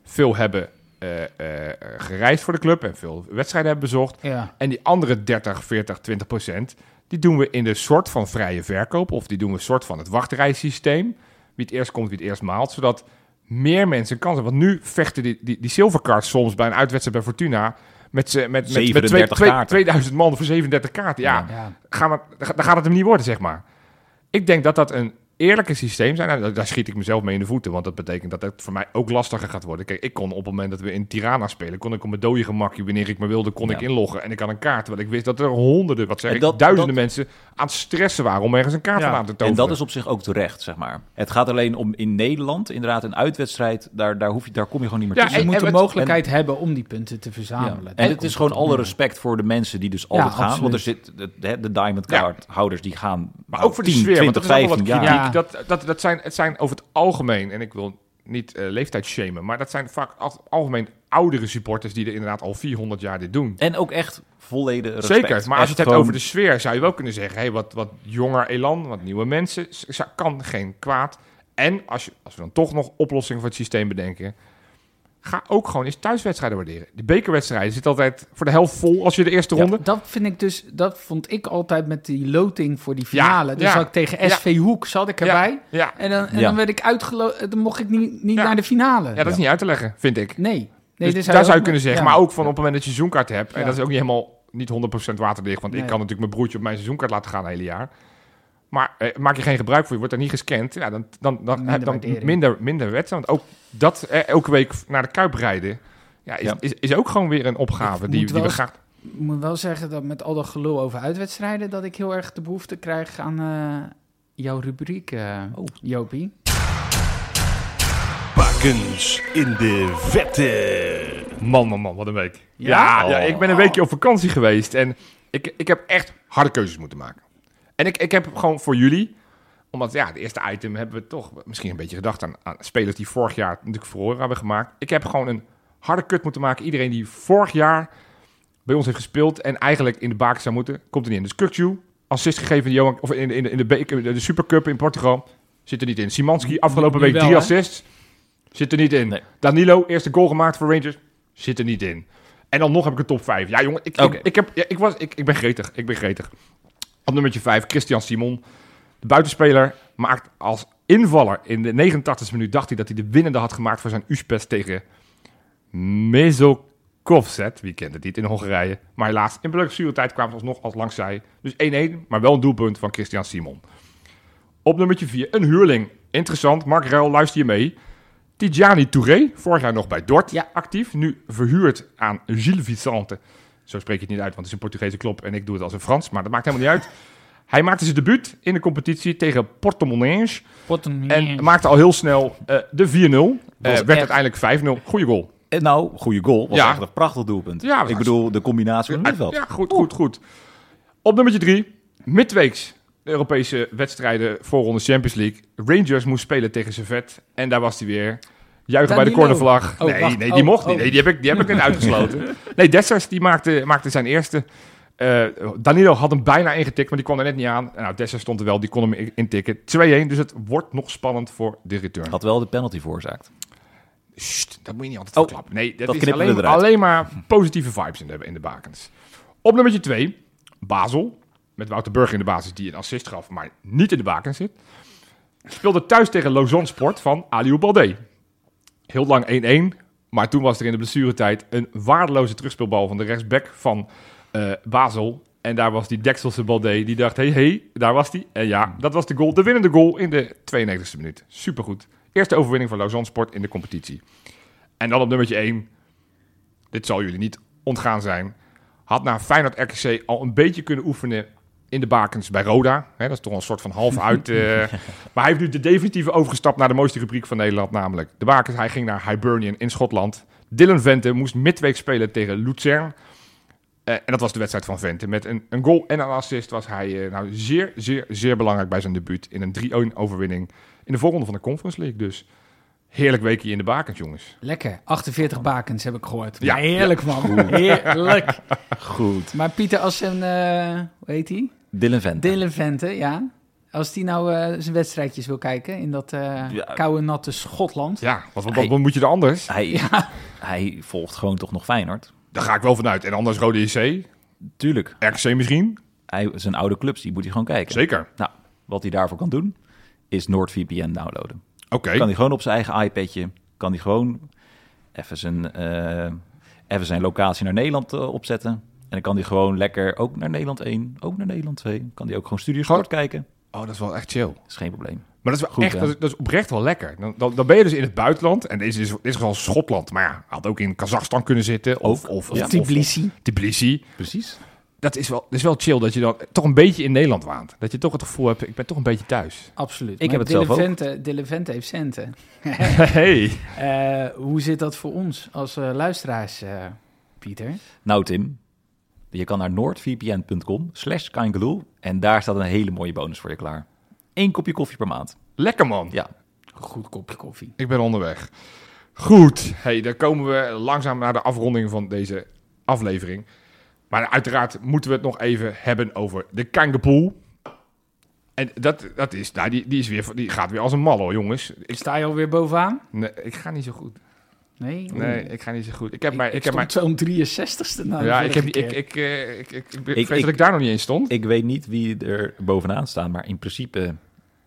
Speaker 3: veel hebben eh, eh, gereisd voor de club en veel wedstrijden hebben bezocht.
Speaker 1: Ja.
Speaker 3: En die andere 30, 40, 20 procent, die doen we in de soort van vrije verkoop. Of die doen we een soort van het wachtrijsysteem. Wie het eerst komt, wie het eerst maalt. Zodat meer mensen kans hebben. Want nu vechten die, die, die silvercards soms bij een uitwedstrijd bij Fortuna... Met, z'n- met, met, met twee-
Speaker 2: 37
Speaker 3: twee-
Speaker 2: kaarten.
Speaker 3: 2000 man voor 37 kaarten. Ja,
Speaker 1: Ja.
Speaker 3: Gaan we, dan gaat het hem niet worden, zeg maar. Ik denk dat dat een eerlijke systeem zijn. Nou, daar- schiet ik mezelf mee in de voeten. Want dat betekent dat het voor mij ook lastiger gaat worden. Kijk, ik kon op het moment dat we in Tirana spelen... kon ik op mijn dode gemakje, wanneer ik maar wilde, kon
Speaker 2: Ja.
Speaker 3: ik inloggen. En ik had een kaart. Want ik wist dat er honderden, wat zeg
Speaker 2: En
Speaker 3: ik,
Speaker 2: dat-
Speaker 3: duizenden
Speaker 2: dat-
Speaker 3: mensen aan het stressen waren... om ergens een kaart
Speaker 1: Ja.
Speaker 3: aan te
Speaker 2: En
Speaker 3: toveren.
Speaker 2: dat is op zich ook terecht, zeg maar. Het gaat alleen om in Nederland, inderdaad, een uitwedstrijd, daar, daar, hoef je, daar kom je gewoon niet meer
Speaker 3: Ja,
Speaker 2: tussen.
Speaker 1: Je
Speaker 3: en-
Speaker 1: moet de
Speaker 3: en
Speaker 1: mogelijkheid hebben om die punten te
Speaker 2: Ja.
Speaker 1: verzamelen.
Speaker 2: En
Speaker 1: Dat
Speaker 2: het is gewoon alle respect voor de mensen die dus altijd gaan.
Speaker 1: absoluut.
Speaker 2: Want er zit de, de, de Diamond
Speaker 3: Ja.
Speaker 2: Card houders die gaan
Speaker 3: Maar ook voor de
Speaker 2: 10,
Speaker 3: sfeer,
Speaker 2: 20,
Speaker 3: want dat is ook wel
Speaker 2: 15
Speaker 3: wat
Speaker 2: jaar.
Speaker 3: Dat, dat, dat zijn, het zijn over het algemeen, en ik wil niet eh leeftijd shamen... maar dat zijn vaak al- algemeen oudere supporters... die er inderdaad al 400 jaar dit doen.
Speaker 2: En ook echt volledig respect.
Speaker 3: Zeker, maar als je het hebt over de sfeer, zou je wel kunnen zeggen: hey, wat, wat jonger elan, wat nieuwe mensen, kan geen kwaad. En als, je, als we dan toch nog oplossingen voor het systeem bedenken, ga ook gewoon eens thuiswedstrijden waarderen. Die bekerwedstrijden zitten altijd voor de helft vol als je de eerste
Speaker 1: Ja,
Speaker 3: ronde.
Speaker 1: dat vind ik dus, dat vond ik altijd met die loting voor die
Speaker 3: Ja,
Speaker 1: finale. dus
Speaker 3: ja.
Speaker 1: ik tegen SV Hoek, zat ik erbij.
Speaker 3: Ja,
Speaker 1: En, dan, en
Speaker 2: Ja.
Speaker 1: dan werd ik uitgeloten, dan mocht ik niet, niet
Speaker 3: Ja.
Speaker 1: naar de finale.
Speaker 3: ja, dat is niet uit te leggen, vind ik.
Speaker 1: Nee. nee
Speaker 3: dus
Speaker 1: dit
Speaker 3: daar zou je
Speaker 1: ook-
Speaker 3: kunnen zeggen,
Speaker 1: ja.
Speaker 3: maar ook van op het moment dat je seizoenkaart hebt, en dat is ook niet helemaal niet 100% waterdicht, want ik kan natuurlijk mijn broertje op mijn seizoenkaart laten gaan het hele jaar. Maar eh, maak je geen gebruik van, je wordt daar niet gescand, ja, dan, dan, dan
Speaker 1: Minder
Speaker 3: heb je dan
Speaker 1: waardering.
Speaker 3: minder, minder wedstrijd. Want ook dat eh, elke week naar de Kuip rijden, ja, is,
Speaker 2: Ja.
Speaker 3: Is, is ook gewoon weer een opgave
Speaker 1: Ik
Speaker 3: die, die we graag...
Speaker 1: Ik moet wel zeggen dat met al dat gelul over uitwedstrijden... dat ik heel erg de behoefte krijg aan eh, jouw rubriek, eh
Speaker 2: Oh.
Speaker 1: Jopie.
Speaker 7: Bakens in de vette.
Speaker 3: Man, man, man, wat een week.
Speaker 1: Ja?
Speaker 3: Ja, ja, ik ben een weekje op vakantie geweest en ik, ik heb echt harde keuzes moeten maken. En ik, ik heb gewoon voor jullie, omdat ja, het eerste item hebben we toch misschien een beetje gedacht aan, aan spelers die vorig jaar natuurlijk verloren hebben gemaakt. Ik heb gewoon een harde kut moeten maken. Iedereen die vorig jaar bij ons heeft gespeeld en eigenlijk in de baken zou moeten, komt er niet in. Dus Kukju, assist gegeven in de, Johan, of in, in, de, in de, Supercup in Portugal, zit er niet in. Simanski, afgelopen week
Speaker 1: wel,
Speaker 3: drie
Speaker 1: hè?
Speaker 3: assists, zit er niet in.
Speaker 2: Nee.
Speaker 3: Danilo, eerste goal gemaakt voor Rangers, zit er niet in. En dan nog heb ik een top 5. Ja, jongen, ik, ik, ik, heb, ja, ik, was, ik, ik ben gretig. Ik ben gretig. Op nummertje 5, Christian Simon. De buitenspeler maakt als invaller in de 89e minuut... dacht hij dat hij de winnende had gemaakt voor zijn USPES tegen Mezokovzet. Wie kent het niet in Hongarije. Maar helaas, in blessuretijd kwamen ze alsnog als langs zij. Dus 1-1, maar wel een doelpunt van Christian Simon. Op nummertje 4, een huurling. Interessant, Mark Ruil, luister je mee. Tidjani Touré, vorig jaar nog bij Dort
Speaker 1: Ja.
Speaker 3: actief. Nu verhuurd aan Gilles Vicente. Zo spreek je het niet uit, want het is een Portugese klop en ik doe het als een Frans. Maar dat maakt helemaal niet uit. Hij maakte zijn debuut in de competitie tegen Portemonnaie. En maakte al heel snel eh, de 4-0. Eh,
Speaker 2: Was
Speaker 3: werd
Speaker 2: echt-
Speaker 3: uiteindelijk 5-0. Goeie goal.
Speaker 2: En nou, goede goal. Was
Speaker 3: Ja.
Speaker 2: echt een prachtig doelpunt.
Speaker 3: Ja,
Speaker 2: ik bedoel, de combinatie van het middenveld.
Speaker 3: Ja, goed, goed, goed. Op nummertje 3, midweeks. De Europese wedstrijden voorronde Champions League. Rangers moest spelen tegen Servet. En daar was hij weer. Juichen bij de cornervlag.
Speaker 1: Oh,
Speaker 3: nee,
Speaker 1: wacht.
Speaker 3: nee, die
Speaker 1: Oh,
Speaker 3: mocht niet.
Speaker 1: oh.
Speaker 3: Nee, die heb ik, die heb ik net uitgesloten. Nee, Dessers die maakte, maakte zijn eerste. Eh, Danilo had hem bijna ingetikt, maar die kon er net niet aan. Nou, Dessers stond er wel, die kon hem in- intikken. 2-1, dus het wordt nog spannend voor de return.
Speaker 2: Had wel de penalty veroorzaakt.
Speaker 3: Sst, dat moet je niet altijd
Speaker 2: Oh,
Speaker 3: verklappen. Nee, dat,
Speaker 2: dat
Speaker 3: is alleen, maar positieve vibes in de, in de bakens. Op nummertje 2, Basel. Met Wouter Burger in de basis die een assist gaf, maar niet in de bakens zit. Speelde thuis tegen Lausanne Sport van Aliou Baldé. Heel lang 1-1, maar toen was er in de blessuretijd een waardeloze terugspeelbal van de rechtsback van eh, Basel. En daar was die Dekselse Baldé, die dacht, hey, hey, daar was die. En ja, dat was de goal, de winnende goal in de 92e minuut. Supergoed. Eerste overwinning van Lausanne Sport in de competitie. En dan op nummertje 1, dit zal jullie niet ontgaan zijn, had na Feyenoord RKC al een beetje kunnen oefenen in de bakens bij Roda. Hè, dat is toch een soort van half uit. eh, maar hij heeft nu de definitieve overgestapt naar de mooiste rubriek van Nederland, namelijk de bakens. Hij ging naar Hibernian in Schotland. Dylan Vente moest midweek spelen tegen Luzern. Eh, en dat was de wedstrijd van Vente. Met een, een goal en een assist was hij eh, nou zeer, zeer, zeer belangrijk bij zijn debuut in een 3-1 overwinning in de voorronde van de Conference League. Dus Heerlijk weekje in de bakens, jongens.
Speaker 1: Lekker. 48 bakens heb ik gehoord.
Speaker 3: Ja,
Speaker 1: Ja, heerlijk man. Heerlijk.
Speaker 2: Goed.
Speaker 1: Maar Pieter, als een, eh hoe heet hij?
Speaker 2: Dylan Vente.
Speaker 1: Dylan Vente, ja. Als die nou eh, zijn wedstrijdjes wil kijken in dat eh,
Speaker 2: Ja.
Speaker 1: koude, natte Schotland.
Speaker 3: Ja, wat, wat,
Speaker 2: Hij-
Speaker 3: wat moet je er anders?
Speaker 2: Hij, hij volgt gewoon toch nog Feyenoord.
Speaker 3: Daar ga ik wel vanuit. En anders Rode JC,
Speaker 2: Tuurlijk.
Speaker 3: RKC misschien.
Speaker 2: Hij, zijn oude clubs, die moet hij gewoon kijken.
Speaker 3: Zeker.
Speaker 2: Nou, wat hij daarvoor kan doen, is NordVPN downloaden.
Speaker 3: Oké.
Speaker 2: Kan hij gewoon op zijn eigen iPadje, kan hij gewoon even zijn, eh, even zijn locatie naar Nederland opzetten. En dan kan hij gewoon lekker ook naar Nederland 1, ook naar Nederland 2. Kan hij ook gewoon Studio
Speaker 3: Gewoon-
Speaker 2: Sport kijken.
Speaker 3: Oh, dat is wel echt chill.
Speaker 2: Dat is geen probleem.
Speaker 3: Maar dat is wel
Speaker 2: Goed,
Speaker 3: echt, dat is, dat is oprecht wel lekker. Dan, dan, dan ben je dus in het buitenland. En deze is, dit is gewoon Schotland. Maar ja, had ook in Kazachstan kunnen zitten. Of,
Speaker 2: Ook,
Speaker 3: of,
Speaker 2: ja.
Speaker 3: of-
Speaker 1: Tbilisi.
Speaker 3: of- Tbilisi.
Speaker 2: Precies.
Speaker 3: Dat is, wel, dat is wel chill dat je dan toch een beetje in Nederland waant. Dat je toch het gevoel hebt, ik ben toch een beetje thuis.
Speaker 1: Absoluut.
Speaker 2: Ik
Speaker 1: Maar
Speaker 2: heb het zelf ook.
Speaker 1: Vente, Dylan Vente heeft centen.
Speaker 3: Hey.
Speaker 1: Eh, hoe zit dat voor ons als eh, luisteraars, eh, Pieter?
Speaker 2: Nou Tim, je kan naar noordvpn.com slash kangaloo en daar staat een hele mooie bonus voor je klaar. Eén kopje koffie per maand.
Speaker 3: Lekker man.
Speaker 2: Ja,
Speaker 1: Goed kopje koffie.
Speaker 3: Ik ben onderweg. Goed. Hey, dan komen we langzaam naar de afronding van deze aflevering. Maar uiteraard moeten we het nog even hebben over de Kangapool. En dat, dat is, nou, die, die, is weer, die gaat weer als een mal hoor, jongens. Ik,
Speaker 1: Sta je alweer bovenaan?
Speaker 3: nee, ik ga niet zo goed.
Speaker 1: Nee?
Speaker 3: Nee, ik ga niet zo goed. Ik heb
Speaker 1: Ik,
Speaker 3: mij,
Speaker 1: ik,
Speaker 3: ik heb
Speaker 1: stond zo'n 63ste na de
Speaker 3: ja, ik heb, ik, ik, eh, ik, ik, ik, ik,
Speaker 2: Ik- ik-
Speaker 3: dat ik daar nog niet eens stond.
Speaker 2: ik weet niet wie er bovenaan staan, maar in principe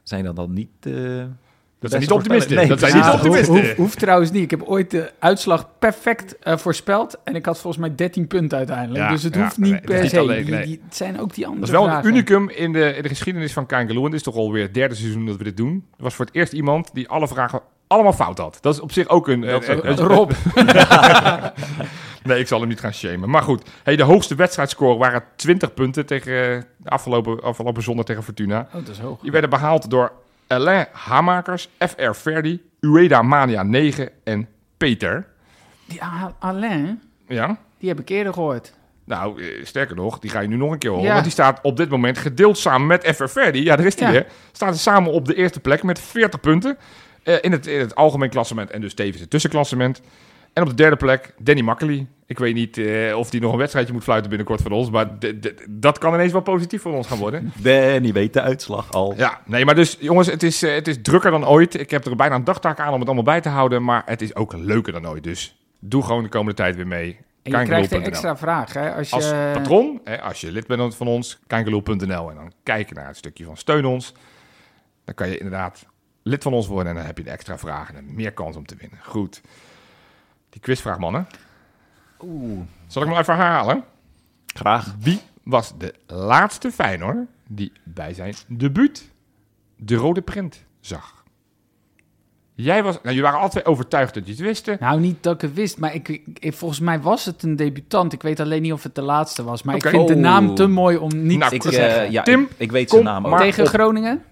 Speaker 2: zijn dat dan niet... eh,
Speaker 3: dat zijn niet optimisten.
Speaker 2: voorspellers.
Speaker 3: dat
Speaker 2: Nee,
Speaker 3: zijn niet optimisten.
Speaker 1: hoeft, trouwens niet. Ik heb ooit de uitslag perfect eh, voorspeld. En ik had volgens mij 13 punten uiteindelijk.
Speaker 3: Ja,
Speaker 1: dus het
Speaker 3: ja,
Speaker 1: hoeft niet
Speaker 3: nee,
Speaker 1: per se.
Speaker 3: alleen,
Speaker 1: Die-
Speaker 3: nee.
Speaker 1: die- het zijn ook die andere
Speaker 3: Dat is wel
Speaker 1: vragen.
Speaker 3: een unicum in de, in de geschiedenis van Kangaloo. En dit is toch alweer het derde seizoen dat we dit doen. Er was voor het eerst iemand die alle vragen allemaal fout had. Dat is op zich ook een...
Speaker 2: Dat is
Speaker 3: een-.
Speaker 1: Rob,
Speaker 3: nee, ik zal hem niet gaan shamen. Maar goed, hey, de hoogste wedstrijdscore waren 20 punten tegen eh, de afgelopen, afgelopen zondag tegen Fortuna.
Speaker 1: oh, dat is hoog.
Speaker 3: Die werden behaald door Alain Hamakers, FR Verdi, Ueda Mania 9 en Peter.
Speaker 1: Die Alain,
Speaker 3: Ja,
Speaker 1: die heb ik eerder gehoord.
Speaker 3: nou, eh, sterker nog, die ga je nu nog een keer horen.
Speaker 1: Ja.
Speaker 3: Want die staat op dit moment gedeeld samen met FR Verdi. Ja, daar is hij
Speaker 1: Ja.
Speaker 3: weer. Staan ze samen op de eerste plek met 40 punten. eh, in, het, in het algemeen klassement en dus tevens het tussenklassement. En op de derde plek Danny Makkely. Ik weet niet eh, of die nog een wedstrijdje moet fluiten binnenkort van ons. Maar dat kan ineens wel positief voor ons gaan worden.
Speaker 2: Danny weet de uitslag al.
Speaker 3: Ja, nee, maar dus jongens, het is, eh, het is drukker dan ooit. Ik heb er bijna een dagtaak aan om het allemaal bij te houden. Maar het is ook leuker dan ooit. Dus doe gewoon de komende tijd weer mee.
Speaker 1: En je krijgt een extra vraag. Hè? Als je,
Speaker 3: Als patron, hè, als je lid bent van ons, kangaloo.nl. En dan kijk je naar het stukje van steun ons. Dan kan je inderdaad lid van ons worden. En dan heb je de extra vragen en meer kans om te winnen. Goed. Die quizvraag, mannen.
Speaker 2: Oeh.
Speaker 3: Zal ik hem even herhalen?
Speaker 2: Graag.
Speaker 3: Wie was de laatste Feyenoord die bij zijn debuut de rode print zag? Jij was, nou, jullie waren twee overtuigd dat je het wisten.
Speaker 1: Nou, niet dat ik het wist, maar ik, ik- volgens mij was het een debutant. Ik weet alleen niet of het de laatste was. Maar ik vind de
Speaker 2: Oh.
Speaker 1: naam te mooi om niet
Speaker 3: Nou,
Speaker 2: Ik,
Speaker 1: te
Speaker 2: eh,
Speaker 1: zeggen.
Speaker 2: ja,
Speaker 3: Tim,
Speaker 2: ik, ik weet zijn naam ook.
Speaker 1: Tegen
Speaker 3: op.
Speaker 1: Groningen,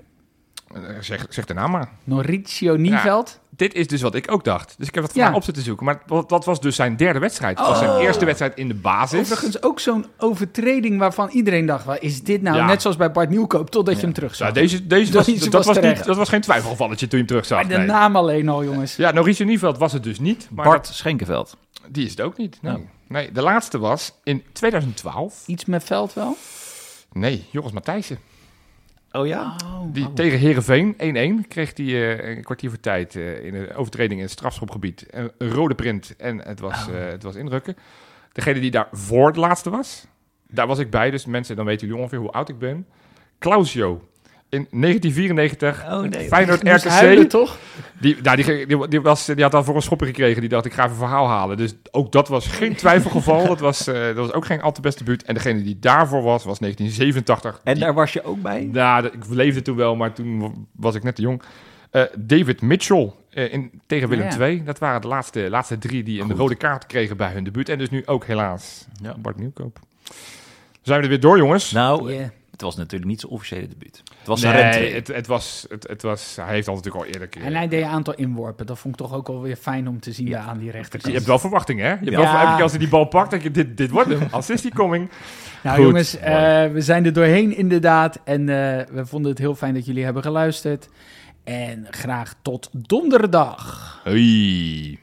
Speaker 3: Eh, Zeg, zeg de naam maar.
Speaker 1: Mauricio Nieveld.
Speaker 3: Dit is dus wat ik ook dacht. Dus ik heb het
Speaker 1: Ja.
Speaker 3: vandaag op zitten zoeken. Maar wat, wat was dus zijn derde wedstrijd? Het was zijn
Speaker 1: Oh.
Speaker 3: eerste wedstrijd in de basis.
Speaker 1: Overigens ook zo'n overtreding waarvan iedereen dacht... Wat is dit nou?
Speaker 3: Ja.
Speaker 1: Net zoals bij Bart Nieuwkoop, totdat je hem terug zag.
Speaker 3: Nou, deze, deze
Speaker 1: Dat
Speaker 3: was, dat,
Speaker 1: was
Speaker 3: was
Speaker 1: terecht.
Speaker 3: niet, dat was geen twijfelgevalletje toen je hem terug zag.
Speaker 1: Maar de
Speaker 3: nee.
Speaker 1: naam alleen al, jongens.
Speaker 3: Ja, Mauricio Nieveld was het dus niet. Maar
Speaker 2: Bart Schenkenveld.
Speaker 3: dat- die is het ook niet. Nee.
Speaker 2: Oh.
Speaker 3: nee, de laatste was in 2012.
Speaker 1: Iets met veld wel?
Speaker 3: Nee, Joris Matthijssen.
Speaker 2: Oh ja?
Speaker 3: Die tegen Herenveen 1-1 kreeg hij eh, een kwartier voor tijd eh, in een overtreding in het strafschopgebied. Een, een rode print en het was,
Speaker 1: Oh.
Speaker 3: eh, het was indrukken. Degene die daar voor het laatste was, daar was ik bij. Dus mensen, dan weten jullie ongeveer hoe oud ik ben. Clausio. In 1994,
Speaker 2: Oh nee.
Speaker 3: Feyenoord
Speaker 1: huilen,
Speaker 3: RKC.
Speaker 1: toch?
Speaker 3: Die, nou, die, die, die, was, die had daarvoor een schopper gekregen. Die dacht, ik ga even een verhaal halen. Dus ook dat was geen twijfelgeval. dat, was, eh, dat was ook geen al te beste buurt. En degene die daarvoor was, was 1987.
Speaker 2: En
Speaker 3: Die-
Speaker 2: daar was je ook bij?
Speaker 3: nou, ik leefde toen wel, maar toen was ik net te jong. Eh, David Mitchell eh, in, tegen Willem
Speaker 1: Ja, ja.
Speaker 3: II. Dat waren de laatste, laatste drie die een
Speaker 2: Goed.
Speaker 3: rode kaart kregen bij hun debuut. En dus nu ook helaas
Speaker 2: Ja.
Speaker 3: Bart Nieuwkoop. Zijn we er weer door, jongens?
Speaker 2: Nou,
Speaker 1: Ja.
Speaker 2: Het was natuurlijk niet zijn officiële debuut. Het was een
Speaker 3: nee, het, het, was, het, het was... Hij heeft al natuurlijk al eerder... keer-
Speaker 1: En hij deed een aantal inworpen. Dat vond ik toch ook wel weer fijn om te zien daar aan die rechterkant.
Speaker 3: Je hebt wel verwachtingen, hè? Je hebt
Speaker 1: Ja.
Speaker 3: wel ver- elke keer als hij die bal pakt, denk je, dit, dit wordt hem. Assist die coming.
Speaker 1: Nou
Speaker 3: Goed,
Speaker 1: jongens, eh, we zijn er doorheen inderdaad. En eh, we vonden het heel fijn dat jullie hebben geluisterd. En graag tot donderdag.
Speaker 3: Hoi.